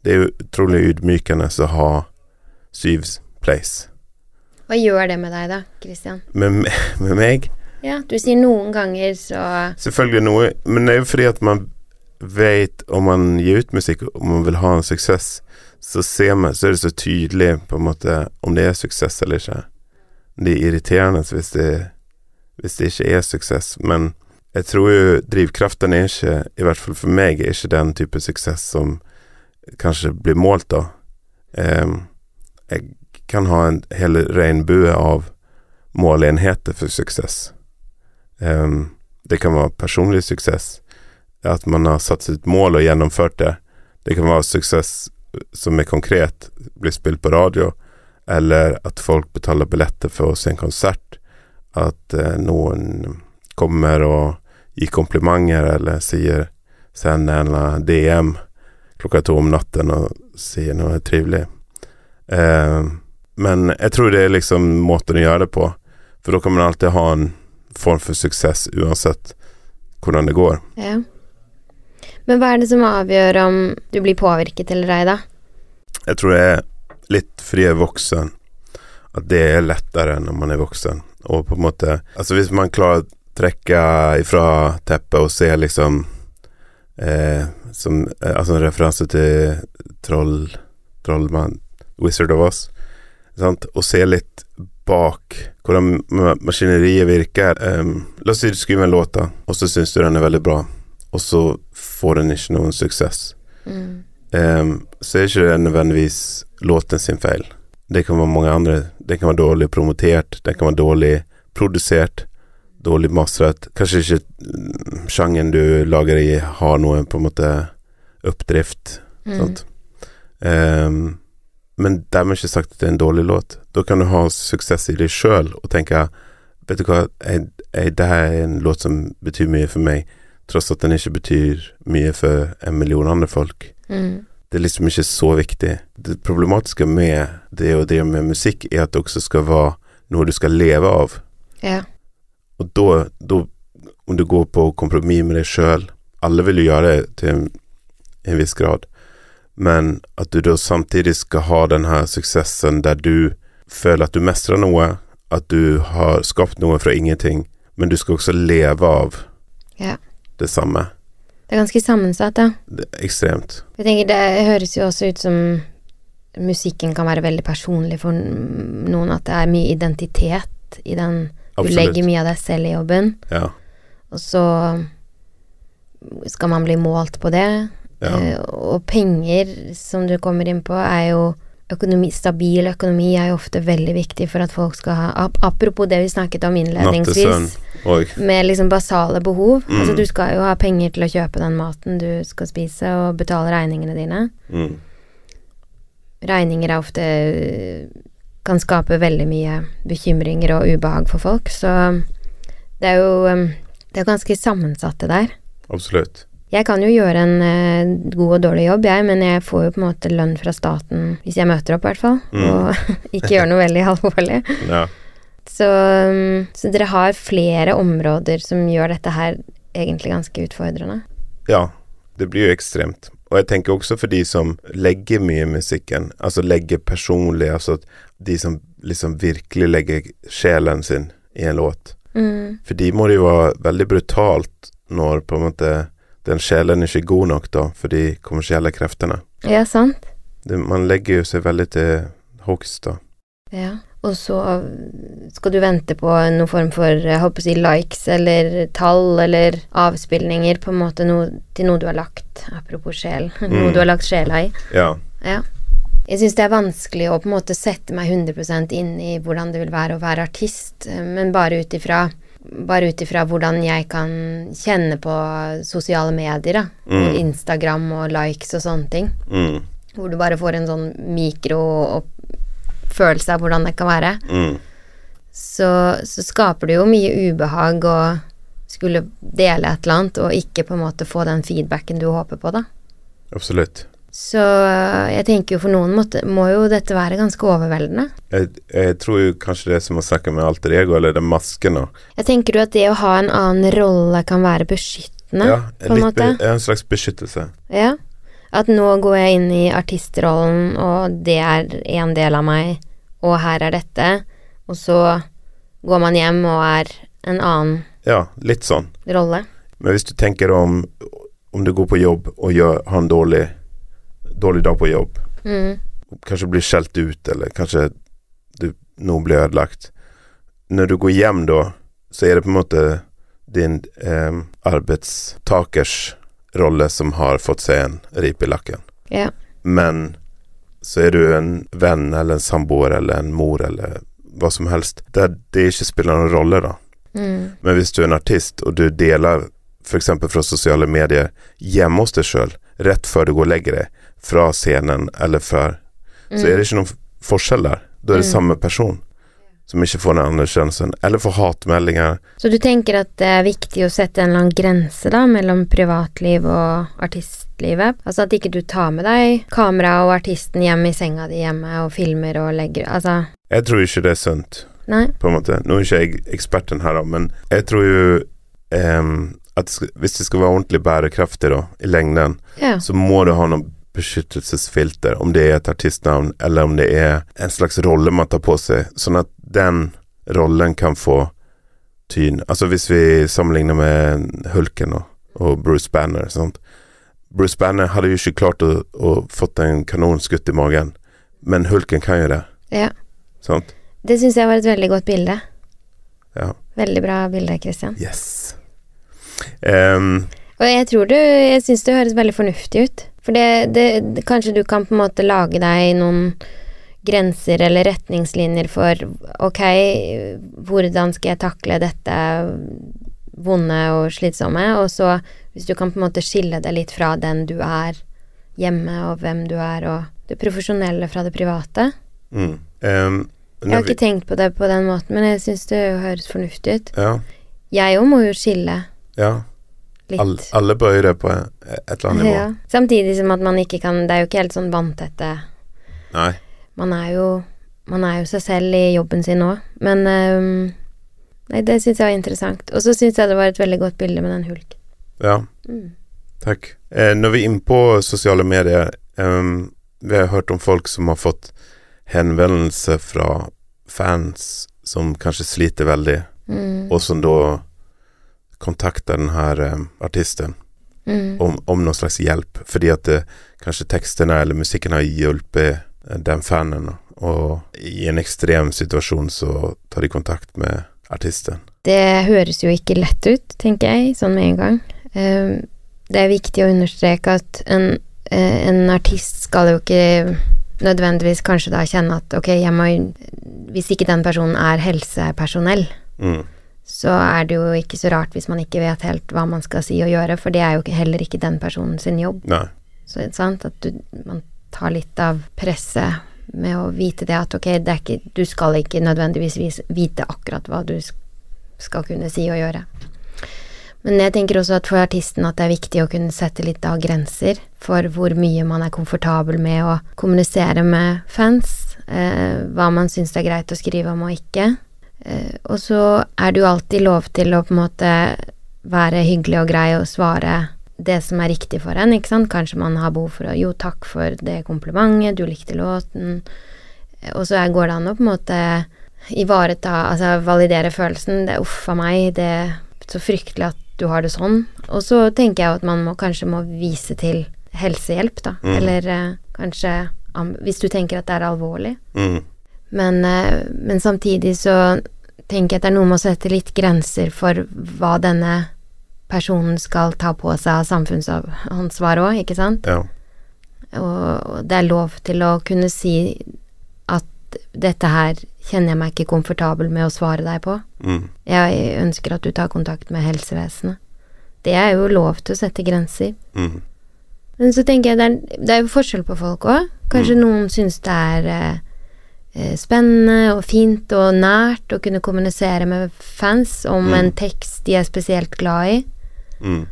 Det er jo utrolig ydmykende å ha syv place. Hva gjør det med deg, da, Christian? Med, med meg Ja, du sier noen ganger så Selvfølgelig noe, men det er jo fordi at man vet om man gir ut musikk, om man vil ha en suksess, så ser man, så er det så tydelig på en måte om det er suksess eller ikke. Det er irriterende hvis det, hvis det ikke er suksess, men jeg tror jo drivkraften er ikke, i hvert fall for meg, er ikke den type suksess som kanskje blir målt da. Um, jeg kan ha en hel regnbue av målenheter for suksess. Em, det kan være personlig suksess, at man har satt sitt mål og gjennomført det. Det kan være suksess som er konkret, blir spilt på radio, eller at folk betaler billetter for å se en konsert. At eh, noen kommer og gir komplimenter, eller sier send en DM klokka to om natten og sier noe trivelig. Eh, men jeg tror det er liksom måten å gjøre det på, for da kan man alltid ha en form for suksess uansett hvordan det går. Ja. Men hva er det som avgjør om du blir påvirket eller ei, da? Jeg tror det er litt fordi jeg er voksen, at det er lettere når man er voksen. Og på en måte Altså hvis man klarer å trekke ifra teppet og se liksom eh, som, eh, Altså en referanse til Troll Trollmann Wizard of Oz. Sant? Og se litt bak hvordan maskineriet virker. Um, la oss si du skriver en låt, og så syns du den er veldig bra, og så får den ikke noen suksess. Mm. Um, så er ikke det nødvendigvis låten sin feil. Det kan være mange andre. Det kan være dårlig promotert, det kan være dårlig produsert, dårlig mastret. Kanskje ikke sjangen sjangeren du lager i har noe på en måte oppdrift. Mm. Sant? Em, men dermed ikke sagt at det er en dårlig låt. Da kan du ha suksess i deg sjøl og tenke Vet du hva, jeg, jeg, det her er en låt som betyr mye for meg, tross at den ikke betyr mye for en million andre folk Mm. det er liksom ikke så viktig. Det problematiske med det å drive med musikk, er at det også skal være noe du skal leve av. Ja. Og da, da om du går på kompromiss med deg sjøl, alle vil jo gjøre det til en, en viss grad. Men at du da samtidig skal ha denne suksessen der du føler at du mestrer noe, at du har skapt noe fra ingenting, men du skal også leve av Ja. det samme. Det er ganske sammensatt, da. Det er ekstremt. Jeg tenker Det høres jo også ut som musikken kan være veldig personlig for noen, at det er mye identitet i den. Du Absolutt. legger mye av deg selv i jobben, Ja. og så skal man bli målt på det. Ja. Eh, og penger, som du kommer inn på, er jo økonomi, Stabil økonomi er jo ofte veldig viktig for at folk skal ha ap Apropos det vi snakket om innledningsvis, med liksom basale behov. Mm. Altså du skal jo ha penger til å kjøpe den maten du skal spise, og betale regningene dine. mm, regninger er ofte kan skape veldig mye bekymringer og ubehag for folk, så det er jo um, Det er ganske sammensatt, det der. Absolutt. Jeg kan jo gjøre en eh, god og dårlig jobb, jeg, men jeg får jo på en måte lønn fra staten hvis jeg møter opp, i hvert fall, Mm. og ikke gjør noe veldig alvorlig. Ja. Så, um, så dere har flere områder som gjør dette her egentlig ganske utfordrende. ja. Det blir jo ekstremt. Og jeg tenker også for de som legger mye i musikken, altså legger personlig, altså de som liksom virkelig legger sjelen sin i en låt. Mm. For de må det jo være veldig brutalt når på en måte den sjelen ikke er god nok da, for de kommersielle kreftene. Ja, sant? Det, man legger jo seg veldig til hogst da. Ja. Og så skal du vente på noen form for jeg håper å si likes eller tall eller avspilninger på en måte noe, til noe du har lagt, apropos sjel, noe Mm. du har lagt sjela i. Ja. Ja. Jeg syns det er vanskelig å på en måte sette meg 100% inn i hvordan det vil være å være artist, men bare ut ifra bare ut ifra hvordan jeg kan kjenne på sosiale medier, da. Mm. Instagram og likes og sånne ting. Mm. Hvor du bare får en sånn mikrofølelse av hvordan det kan være. Mm. Så, så skaper det jo mye ubehag å skulle dele et eller annet, og ikke på en måte få den feedbacken du håper på, da. Absolutt. Så jeg tenker jo for noen måte, må jo dette være ganske overveldende. Jeg, jeg tror jo kanskje det er som å snakke med alter ego, eller det masken. Jeg tenker jo at det å ha en annen rolle kan være beskyttende, Ja, på en måte? be, en slags beskyttelse. Ja. At nå går jeg inn i artistrollen, og det er en del av meg, og her er dette, og så går man hjem og er en annen Ja, litt sånn. rolle. Men hvis du tenker om om du går på jobb og gjør, har en dårlig, dårlig dag på jobb, Mm. kanskje blir skjelt ut, eller kanskje du, noe blir ødelagt. Når du går hjem da, så er det på en måte din eh, arbeidstakers rolle som har fått seg en ripe i lakken. Yeah. Men så er du en venn eller en samboer eller en mor eller hva som helst, der det ikke spiller noen rolle, da. Mm. Men hvis du er en artist, og du deler f.eks. fra sosiale medier hjemme hos deg sjøl, rett før du går og legger deg, fra scenen eller før, så er det ikke noen forskjell der. Da er det Mm. samme person som ikke får den anerkjennelsen, eller får hatmeldinger. Så du tenker at det er viktig å sette en annen grense da, mellom privatliv og artistlivet? Altså at ikke du tar med deg kamera og artisten hjem i senga di hjemme og filmer og legger Altså, Jeg tror ikke det er sunt, nei. på en måte. Nå er ikke jeg eksperten her, da, men jeg tror jo em, at hvis det skal være ordentlig bærekraftig da, i lengden, Ja. så må du ha noen beskyttelsesfilter, om det er et artistnavn, eller om det er en slags rolle man tar på seg, sånn at den rollen kan få tyn. Altså hvis vi sammenligner med Hulken og, og Bruce Banner, sant. Bruce Banner hadde jo ikke klart å, å fått en kanonskutt i magen, men Hulken kan jo det, ja. sant. Det syns jeg var et veldig godt bilde. Ja. Veldig bra bilde, Christian. Yes. Um, Og jeg tror du Jeg syns det høres veldig fornuftig ut. For det, det, Kanskje du kan på en måte lage deg noen grenser eller retningslinjer for Ok, hvordan skal jeg takle dette vonde og slitsomme? Og så, hvis du kan på en måte skille det litt fra den du er hjemme, og hvem du er, og det profesjonelle fra det private. mm. Um, Jeg har har vi- ikke tenkt på det på den måten, men jeg syns det høres fornuftig ut. Ja, Jeg òg må jo skille ja. All, alle bøyer det på et eller annet nivå. Ja. Samtidig som at man ikke kan Det er jo ikke helt sånn vanntette Nei. Man er jo Man er jo seg selv i jobben sin òg, men um, Nei, det syns jeg var interessant. Og så syns jeg det var et veldig godt bilde med den hulk. Ja. Mm. Takk. Eh, når vi er inne på sosiale medier, um, vi har hørt om folk som har fått henvendelse fra fans som kanskje sliter veldig, Mm. og som da kontakter den her eh, artisten Mm. om, om noen slags hjelp, fordi at det, kanskje tekstene eller musikken har hjulpet eh, den fanen, og i en ekstrem situasjon så tar de kontakt med artisten. Det høres jo ikke lett ut, tenker jeg, sånn med en gang. Eh, Det er viktig å understreke at en, eh, en artist skal jo ikke nødvendigvis kanskje da kjenne at ok, jeg må Hvis ikke den personen er helsepersonell, Mm. Så er det jo ikke så rart hvis man ikke vet helt hva man skal si og gjøre, for det er jo heller ikke den personen sin jobb. Nei. Så sant, at du, man tar litt av presset med å vite det at ok, det ikke, du skal ikke nødvendigvis vite akkurat hva du skal kunne si og gjøre. Men jeg tenker også at for artisten at det er viktig å kunne sette litt av grenser for hvor mye man er komfortabel med å kommunisere med fans, eh, hva man syns det er greit å skrive om og ikke. Eh, og så er det jo alltid lov til å på en måte være hyggelig og grei og svare det som er riktig for en, ikke sant. Kanskje man har behov for å Jo, takk for det komplimentet, du likte låten. Eh, Og så går det an å på en måte ivareta, altså validere følelsen. Det er uff a meg, det er så fryktelig at du har det sånn. Og så tenker jeg at man må, kanskje må vise til helsehjelp, da. Mm. Eller eh, kanskje Hvis du tenker at det er alvorlig. Mm. Men, eh, men samtidig så tenker jeg at det er noe med å sette litt grenser for hva denne personen skal ta på seg av samfunnsansvar òg, ikke sant? Ja. Og det er lov til å kunne si at dette her kjenner jeg meg ikke komfortabel med å svare deg på. Mm. Jeg ønsker at du tar kontakt med helsevesenet. Det er jo lov til å sette grenser. Mm. Men så tenker jeg det er, det er jo forskjell på folk òg. Kanskje noen syns det er eh, spennende og fint og nært å kunne kommunisere med fans om Mm. en tekst de er spesielt glad i. Mm.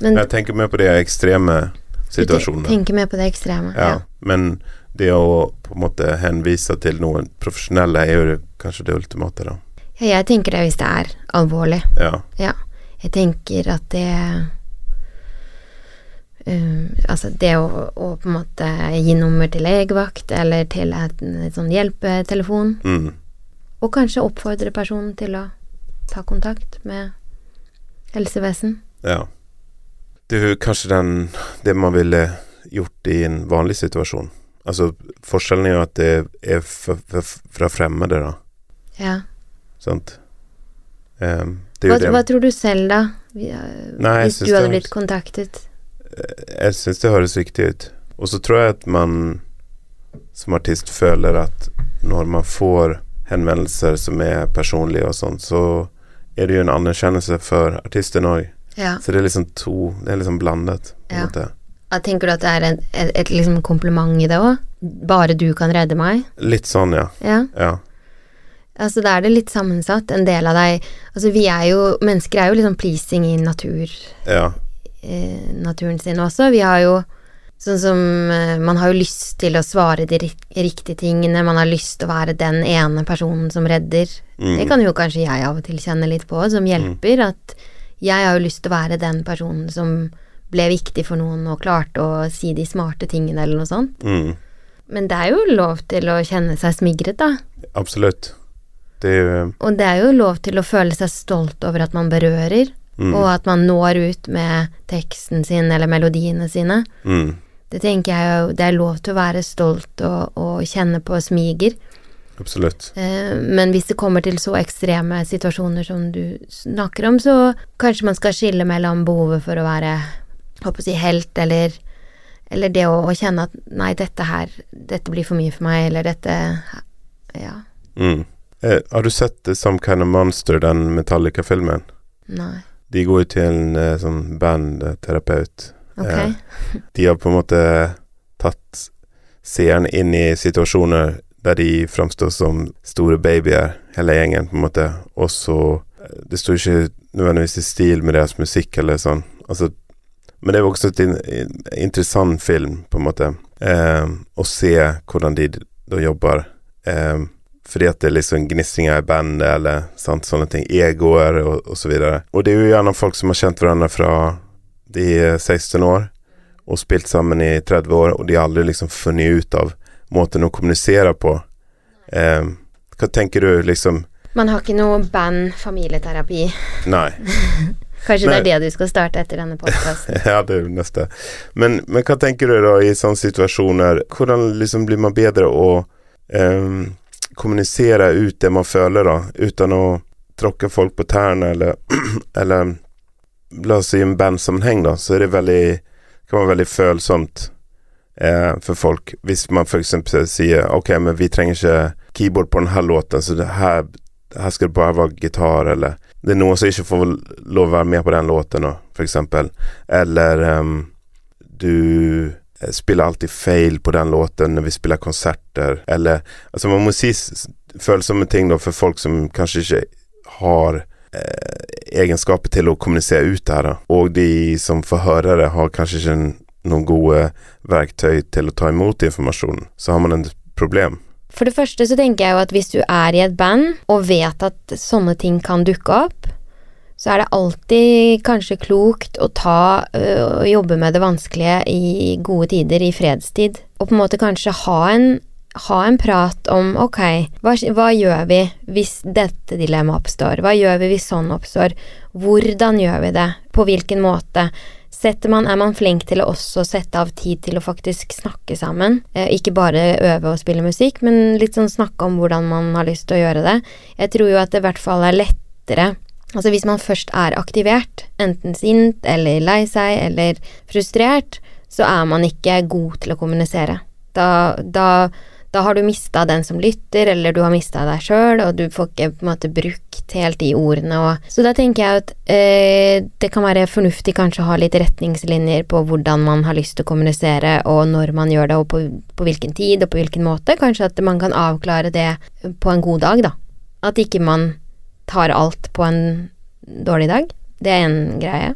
Men Jeg tenker mer på de ekstreme du situasjonene. tenker mer på det ekstreme. Ja, men det å på en måte henvise til noen profesjonelle er jo kanskje det ultimate, da. Ja, jeg tenker det hvis det er alvorlig. Ja. Ja. Jeg tenker at det um, Altså, det å, å på en måte gi nummer til legevakt eller til et, et sånn hjelpetelefon, Mm. og kanskje oppfordre personen til å ta kontakt med helsevesen. ja. Det er jo kanskje den det man ville gjort i en vanlig situasjon. Altså, forskjellen er jo at det er fra, fremmede, da. Ja. Sant? Um, det Hva, hva tror du selv, da? Vi, uh, Nei, hvis du hadde blitt kontaktet? Jeg syns det høres riktig ut. Og så tror jeg at man som artist føler at når man får henvendelser som er personlige og sånn, så er det jo en anerkjennelse for artisten òg. Ja. Så det er liksom to Det er liksom blandet, på en Ja. måte. Jeg tenker du at det er et, et, et liksom kompliment i det òg? Bare du kan redde meg? Litt sånn, ja. Ja. Ja. Altså, da er det litt sammensatt. En del av deg Altså, vi er jo Mennesker er jo liksom pleasing i natur, Ja. Eh, naturen sin også. Vi har jo Sånn som eh, Man har jo lyst til å svare de riktige tingene, man har lyst til å være den ene personen som redder. Mm. Det kan jo kanskje jeg av og til kjenne litt på, som hjelper. At jeg har jo lyst til å være den personen som ble viktig for noen og klarte å si de smarte tingene, eller noe sånt. Mm. Men det er jo lov til å kjenne seg smigret, da. Absolutt. Det er jo Og det er jo lov til å føle seg stolt over at man berører, mm. og at man når ut med teksten sin eller melodiene sine. Mm. Det tenker jeg jo, det er lov til å være stolt og, og kjenne på smiger. Absolutt. Eh, men hvis det kommer til så ekstreme situasjoner som du snakker om, så kanskje man skal skille mellom behovet for å være, håper å si, helt, eller, eller det å, å kjenne at nei, dette her, dette blir for mye for meg, eller dette Ja, Mm. Eh, har du sett Some Kind of Monster, den Metallica-filmen? nei. De går jo til en eh, sånn bandterapeut. Ok. Eh, de har på en måte tatt seeren inn i situasjoner der de framstår som store babyer, hele gjengen, på en måte. Og så eh, Det står ikke nødvendigvis i stil med deres musikk eller sånn. Altså, men det er også et in interessant film, på en måte. Eh, å se hvordan de da jobber. Eh, fordi at det er liksom gnissinger i bandet, eller sant, sånne ting. Egoer og, og så videre. Og det er jo gjerne folk som har kjent hverandre fra de er 16 år og spilt sammen i 30 år, og de har aldri liksom funnet ut av måten å kommunisere på. Eh, hva tenker du liksom Man har ikke noe band familieterapi. Nei. Kanskje Nei. det er det du skal starte etter denne podkasten. ja, det er neste. Men, men hva tenker du da i sånne situasjoner? Hvordan liksom blir man bedre å ehm, kommunisere ut det man føler, da, uten å tråkke folk på tærne, eller, eller La oss si en bandsammenheng, da, så er det veldig kan være veldig følsomt eh, for folk. Hvis man f.eks. sier ok, men vi trenger ikke keyboard på denne låten, så her, her skal det bare være gitar, eller Det er noen som ikke får lov å være med på den låten, f.eks. Eller um, du spiller alltid feil på den låten når vi spiller konserter, eller Altså, man må si følsomme ting da for folk som kanskje ikke har eh, egenskaper til å kommunisere ut det her, da. Og de som får høre det, har kanskje ikke en- noen gode verktøy til å ta imot informasjonen. Så har man et problem. For det første så tenker jeg jo at hvis du er i et band og vet at sånne ting kan dukke opp, så er det alltid kanskje klokt å ta øh, og jobbe med det vanskelige i gode tider, i fredstid. Og på en måte kanskje ha en, ha en prat om ok, hva, hva gjør vi hvis dette dilemmaet oppstår? Hva gjør vi hvis sånn oppstår? Hvordan gjør vi det? På hvilken måte? Man, er man flink til å også sette av tid til å faktisk snakke sammen? Eh, ikke bare øve og spille musikk, men litt sånn snakke om hvordan man har lyst til å gjøre det. Jeg tror jo at det i hvert fall er lettere Altså hvis man først er aktivert, enten sint eller lei seg eller frustrert, så er man ikke god til å kommunisere. Da, da, da har du mista den som lytter, eller du har mista deg sjøl, og du får ikke på en måte brukt helt de ordene og Så da tenker jeg at eh, det kan være fornuftig kanskje å ha litt retningslinjer på hvordan man har lyst til å kommunisere, og når man gjør det, og på, på hvilken tid, og på hvilken måte. Kanskje at man kan avklare det på en god dag, da. At ikke man tar alt på en dårlig dag. Det er en greie.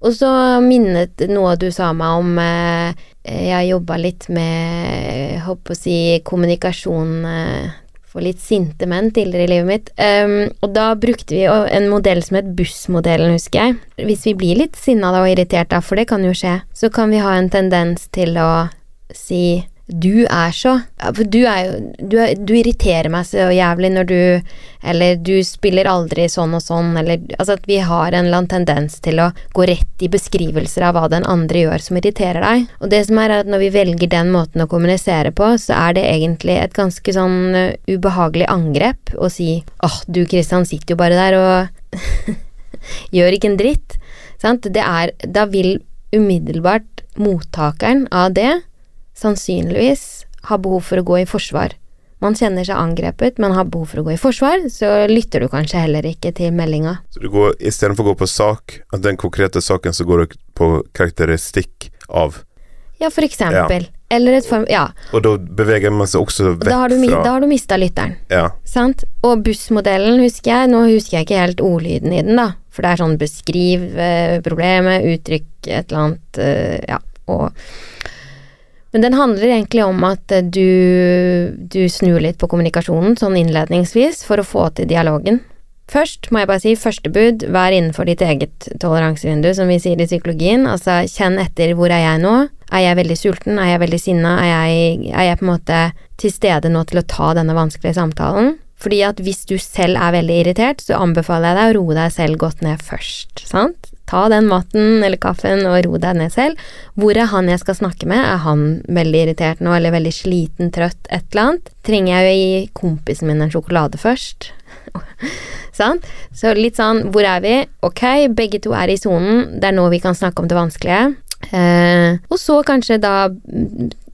Og så minnet noe du sa meg om eh, Jeg jobba litt med håper å si kommunikasjon eh, for litt sinte menn tidligere i livet mitt. Um, og da brukte vi en modell som het bussmodellen, husker jeg. Hvis vi blir litt sinna og irritert da, for det kan jo skje, så kan vi ha en tendens til å si du er så du er jo du, er, du irriterer meg så jævlig når du Eller du spiller aldri sånn og sånn, eller Altså at vi har en eller annen tendens til å gå rett i beskrivelser av hva den andre gjør som irriterer deg. Og det som er, er at når vi velger den måten å kommunisere på, så er det egentlig et ganske sånn uh, ubehagelig angrep å si åh, du Kristian sitter jo bare der og gjør ikke en dritt. Sant? Det er Da vil umiddelbart mottakeren av det sannsynligvis har behov for å gå i forsvar. Man kjenner seg angrepet, men har behov for å gå i forsvar, så lytter du kanskje heller ikke til meldinga. Så du går, istedenfor å gå på sak, at den konkrete saken, så går du på karakteristikk av. Ja, for eksempel. Eller et form Ja. Og da beveger man seg også vekk da har du, fra da har du mista lytteren. Ja. Sant? Og bussmodellen husker jeg, nå husker jeg ikke helt ordlyden i den, da. For det er sånn beskriv eh, problemet, uttrykk et eller annet, eh, ja, og Men den handler egentlig om at eh, du, du snur litt på kommunikasjonen sånn innledningsvis for å få til dialogen. Først må jeg bare si første bud, vær innenfor ditt eget toleransevindu, som vi sier i psykologien. Altså kjenn etter hvor er jeg nå? Er jeg veldig sulten? Er jeg veldig sinna? Er er jeg på en måte til stede nå til å ta denne vanskelige samtalen? Fordi at hvis du selv er veldig irritert, så anbefaler jeg deg å roe deg selv godt ned først, sant? Ta den maten eller kaffen og ro deg ned selv. Hvor er han jeg skal snakke med? Er han veldig irritert nå, eller veldig sliten, trøtt, et eller annet? Trenger jeg å gi kompisen min en sjokolade først? sant? Så litt sånn, hvor er vi? Ok, begge to er i sonen, det er nå vi kan snakke om det vanskelige. Eh, og så kanskje da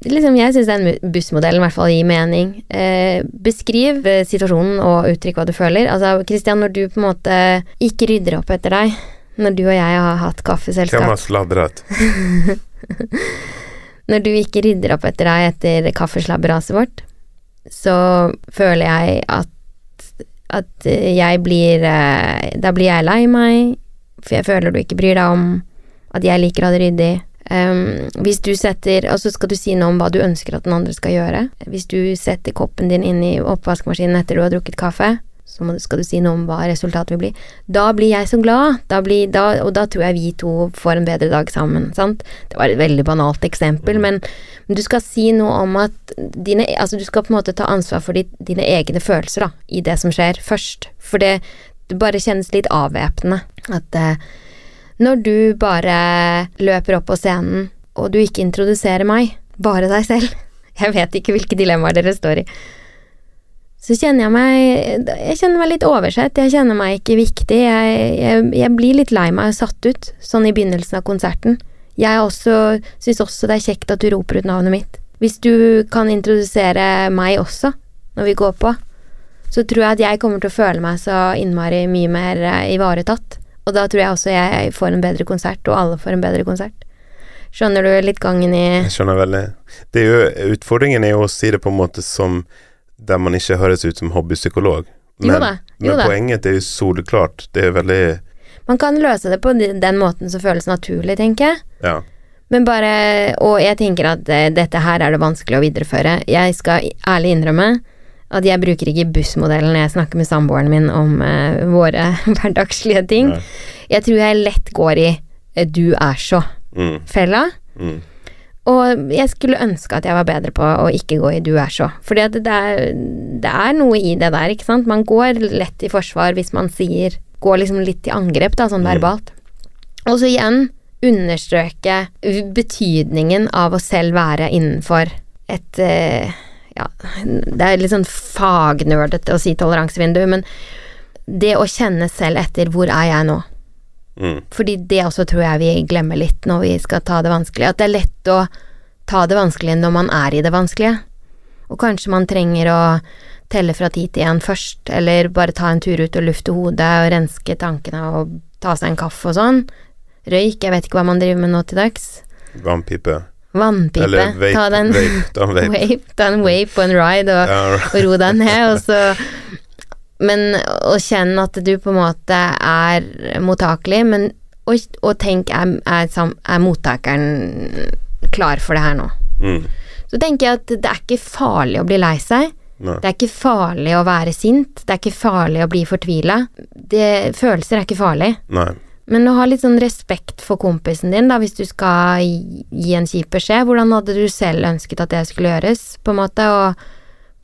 liksom Jeg syns den bussmodellen i hvert fall gir mening. Eh, beskriv eh, situasjonen og uttrykk hva du føler. Altså, Christian, når du på en måte ikke rydder opp etter deg, når du og jeg har hatt kaffeselskap kaffeselskap har sladret? Når du ikke rydder opp etter deg etter kaffeslabberaset vårt, så føler jeg at at jeg blir eh, Da blir jeg lei meg, for jeg føler du ikke bryr deg om at jeg liker å ha det ryddig. Um, hvis du setter Og så skal du si noe om hva du ønsker at den andre skal gjøre. Hvis du setter koppen din inn i oppvaskmaskinen etter du har drukket kaffe, så må, skal du si noe om hva resultatet vil bli. Da blir jeg så glad, da blir, da, og da tror jeg vi to får en bedre dag sammen. Sant? Det var et veldig banalt eksempel, men, men du skal si noe om at dine Altså, du skal på en måte ta ansvar for ditt, dine egne følelser da, i det som skjer, først. For det, det bare kjennes litt avvæpnende at eh, når du bare løper opp på scenen, og du ikke introduserer meg, bare deg selv Jeg vet ikke hvilke dilemmaer dere står i så kjenner jeg meg Jeg kjenner meg litt oversett, jeg kjenner meg ikke viktig. Jeg, jeg, jeg blir litt lei meg og satt ut, sånn i begynnelsen av konserten. Jeg også syns også det er kjekt at du roper ut navnet mitt. Hvis du kan introdusere meg også, når vi går på, så tror jeg at jeg kommer til å føle meg så innmari mye mer eh, ivaretatt. Og da tror jeg også jeg får en bedre konsert, og alle får en bedre konsert. Skjønner du litt gangen i Jeg skjønner veldig. Det er jo, utfordringen er jo å si det på en måte som der man ikke høres ut som hobbypsykolog. Men, Jo da, jo men da. poenget er jo soleklart. Det er veldig Man kan løse det på den måten som føles naturlig, tenker jeg. Ja. Men bare Og jeg tenker at eh, dette her er det vanskelig å videreføre. Jeg skal ærlig innrømme at jeg bruker ikke bussmodellen når jeg snakker med samboeren min om eh, våre hverdagslige ting. Nei. Jeg tror jeg lett går i eh, 'du er så'-fella. Mm. Mm. Og jeg skulle ønske at jeg var bedre på å ikke gå i 'du er så'. For det det er noe i det der, ikke sant. Man går lett i forsvar hvis man sier Går liksom litt i angrep, da, sånn Mm. verbalt. Og så igjen understreke betydningen av å selv være innenfor et eh, Ja, det er litt sånn fagnerdete å si toleransevindu, men det å kjenne selv etter hvor er jeg nå? Mm. Fordi det også tror jeg vi glemmer litt når vi skal ta det vanskelige. At det er lett å ta det vanskelige når man er i det vanskelige. Og kanskje man trenger å telle fra ti til én først, eller bare ta en tur ut og lufte hodet og renske tankene og ta seg en kaffe og sånn. Røyk, jeg vet ikke hva man driver med nå til dags. Vannpipe. Vannpipe. Eller vape. ta den, en vape. Ta en vape. vape, ta en vape og en ride og, Ja, og ro deg ned, og så Men å kjenne at du på en måte er mottakelig, men og, og tenk, er, er, er mottakeren klar for det her nå? mm. Så tenker jeg at det er ikke farlig å bli lei seg. Nei. Det er ikke farlig å være sint. Det er ikke farlig å bli fortvila. Følelser er ikke farlig. Nei. Men å ha litt sånn respekt for kompisen din, da, hvis du skal gi en kjip beskjed. Hvordan hadde du selv ønsket at det skulle gjøres, på en måte, og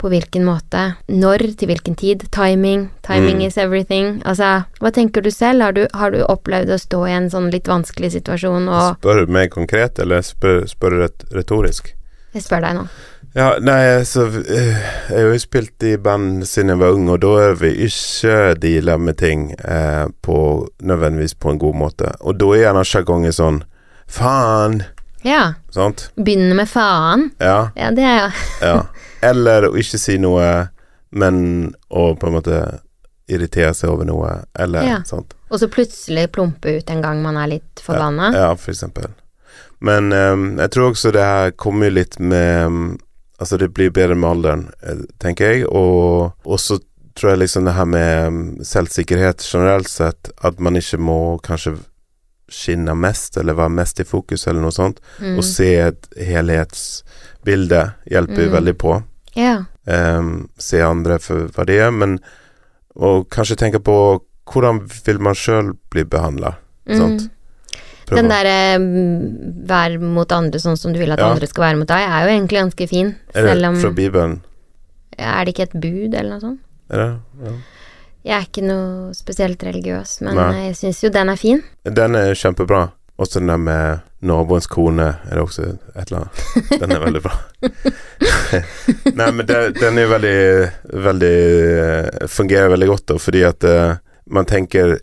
på hvilken måte? Når, til hvilken tid? Timing. Timing Mm. is everything. Altså, hva tenker du selv? Har du, har du opplevd å stå i en sånn litt vanskelig situasjon, og Spør meg konkret, eller spør, spør retorisk? Jeg spør deg nå. Ja, nei, altså Jeg har jo spilt i band siden jeg var ung, og da er vi ikke deala med ting eh, på nødvendigvis på en god måte. Og da er gjerne sjargongen sånn Faen! Ja. Sant? Begynne med faen. Ja. Ja, det er jo ja. Eller å ikke si noe, men å på en måte irritere seg over noe, eller Ja. sånt. Og så plutselig plumpe ut en gang man er litt forbanna. Ja, for eksempel. Men um, jeg tror også det her kommer litt med ehm, Altså, det blir bedre med alderen, eh, tenker jeg. Og så tror jeg liksom det her med ehm, selvsikkerhet generelt sett, at man ikke må kanskje skinne mest, eller være mest i fokus, eller noe sånt. Mm. Å se et helhetsbilde hjelper Mm. veldig på. Ja. Um, se andre for hva det er, men og kanskje tenke på hvordan vil man sjøl bli behandla. Mm. Den derre eh, vær mot andre sånn som du vil at Ja. andre skal være mot deg, er jo egentlig ganske fin. Er det Selv om fra Bibelen? Er det ikke et bud, eller noe sånt? Er det? Ja. Jeg er ikke noe spesielt religiøs, men Nei. jeg syns jo den er fin. Den er kjempebra. Også den der med naboens kone er det også et eller annet. Den er veldig bra. Nei, men det, den er veldig, veldig Fungerer veldig godt, da, fordi at eh, man tenker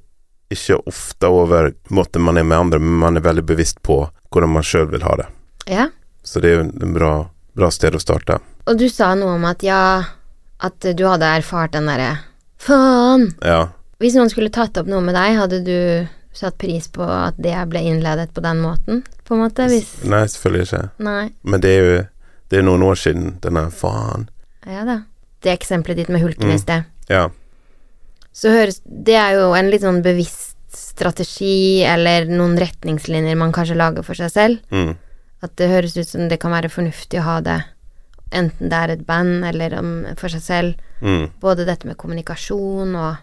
ikke ofte over måten man er med andre, men man er veldig bevisst på hvordan man sjøl vil ha det. Ja. Så det er jo en bra, bra sted å starte. Og du sa noe om at ja, at du hadde erfart den derre faen. Ja. Hvis noen skulle tatt opp noe med deg, hadde du satt pris på at det ble innledet på den måten, på en måte? Hvis Nei, selvfølgelig ikke. Nei. Men det er jo det er noen år siden, denne faen. Ja da. Det eksempelet ditt med hulken i Mm. sted. Ja. Så høres Det er jo en litt sånn bevisst strategi, eller noen retningslinjer man kanskje lager for seg selv. Mm. At det høres ut som det kan være fornuftig å ha det enten det er et band eller om, for seg selv. Mm. Både dette med kommunikasjon og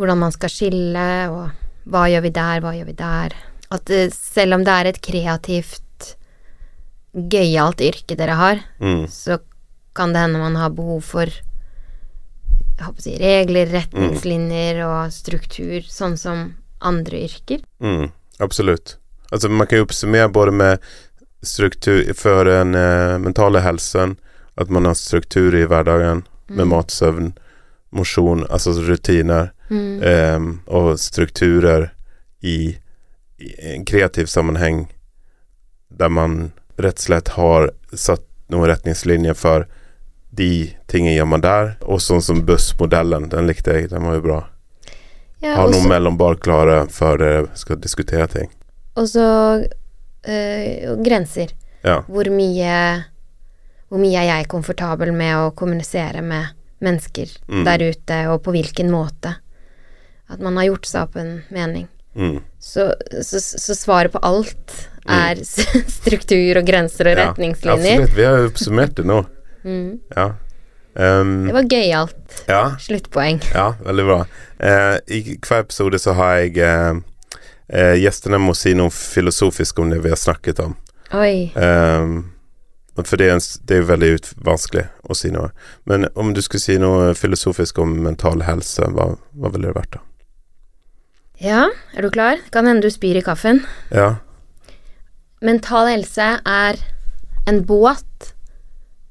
hvordan man skal skille, og hva gjør vi der, hva gjør vi der. At eh, selv om det er et kreativt, gøyalt yrke dere har, Mm. så kan det hende man har behov for si, regler, retningslinjer og struktur, sånn som andre yrker. Mm. Absolut. Altså, man kan jo oppsummere både med struktur for den eh, mentale helsen, at man har struktur i hverdagen med mat, søvn, motion, altså rutiner Mm. ehm, og strukturer i, i en kreativ sammenheng der man rett og slett har satt noen retningslinjer för de tingene gjør man der. Og sånn som bussmodellen, den likte jeg, den var jo bra. Ja, Ha noe mellombar klare før dere skal diskutere ting. Og så øh, grenser. Ja. Hvor mye Hvor mye er jeg komfortabel med å kommunisere med mennesker Mm. der ute, og på hvilken måte? At man har gjort seg opp en mening. Mm. Så, så, så svaret på alt er struktur og grenser og Ja, retningslinjer. Absolutt, vi har jo oppsummert det nå. Mm. Ja. Um, Det var gøyalt. ja, Sluttpoeng. ja, veldig bra. Uh, I hver episode så har jeg uh, uh, Gjestene må si noe filosofisk om det vi har snakket om. Oi. Um, for det er, en, det jo veldig ut, vanskelig å si noe. Men om du skulle si noe filosofisk om mental helse, hva, hva ville det vært da? Ja, er du klar? Kan hende du spyr i kaffen. Ja. Mental helse er en båt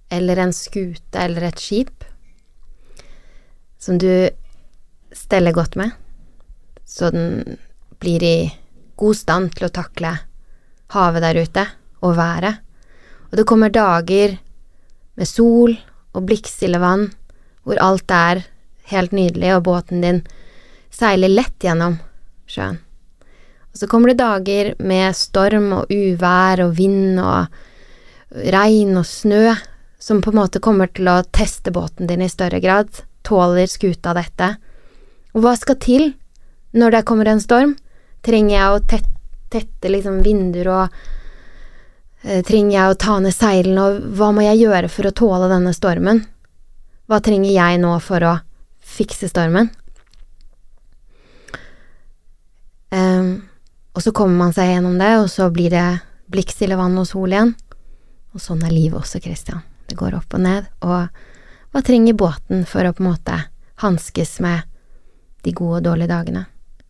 eller en skute eller et skip som du steller godt med, så den blir i god stand til å takle havet der ute og været. Og det kommer dager med sol og blikkstille vann hvor alt er helt nydelig, og båten din seiler lett gjennom sjøen. Og så kommer det dager med storm og uvær og vind og regn og snø, som på en måte kommer til å teste båten din i større grad. Tåler skuta dette? Og hva skal til når det kommer en storm? Trenger jeg å tette, tette liksom vinduer og eh, Trenger jeg å ta ned seilene, og hva må jeg gjøre for å tåle denne stormen? Hva trenger jeg nå for å fikse stormen? Um, og så kommer man seg gjennom det, og så blir det blikkstille vann og sol igjen. Og sånn er livet også, Christian. Det går opp og ned. Og hva trenger båten for å på en måte hanskes med de gode og dårlige dagene?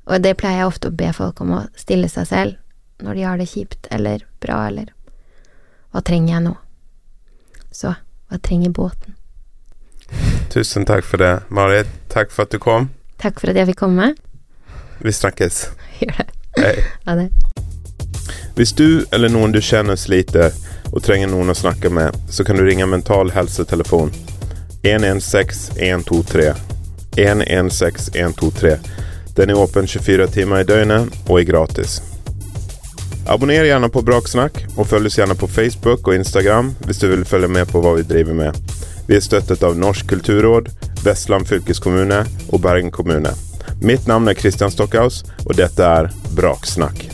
Og det pleier jeg ofte å be folk om å stille seg selv når de har det kjipt eller bra, eller hva trenger jeg nå? Så hva trenger båten? Tusen takk for det, Marit. Takk for at du kom. Takk for at jeg fikk komme. Vi snakkes. Gjør det. Hei. Ha det. Hvis du eller noen du kjenner sliter og trenger noen å snakke med, så kan du ringe Mental Helsetelefon 116 123. 116 123. Den er åpen 24 timer i døgnet og er gratis. Abonner gjerne på Braksnakk, og følg oss gjerne på Facebook og Instagram hvis du vil følge med på hva vi driver med. Vi er støttet av Norsk kulturråd, Vestland fylkeskommune og Bergen kommune. Mitt navn er Christian Stockhaus, og dette er Braksnakk.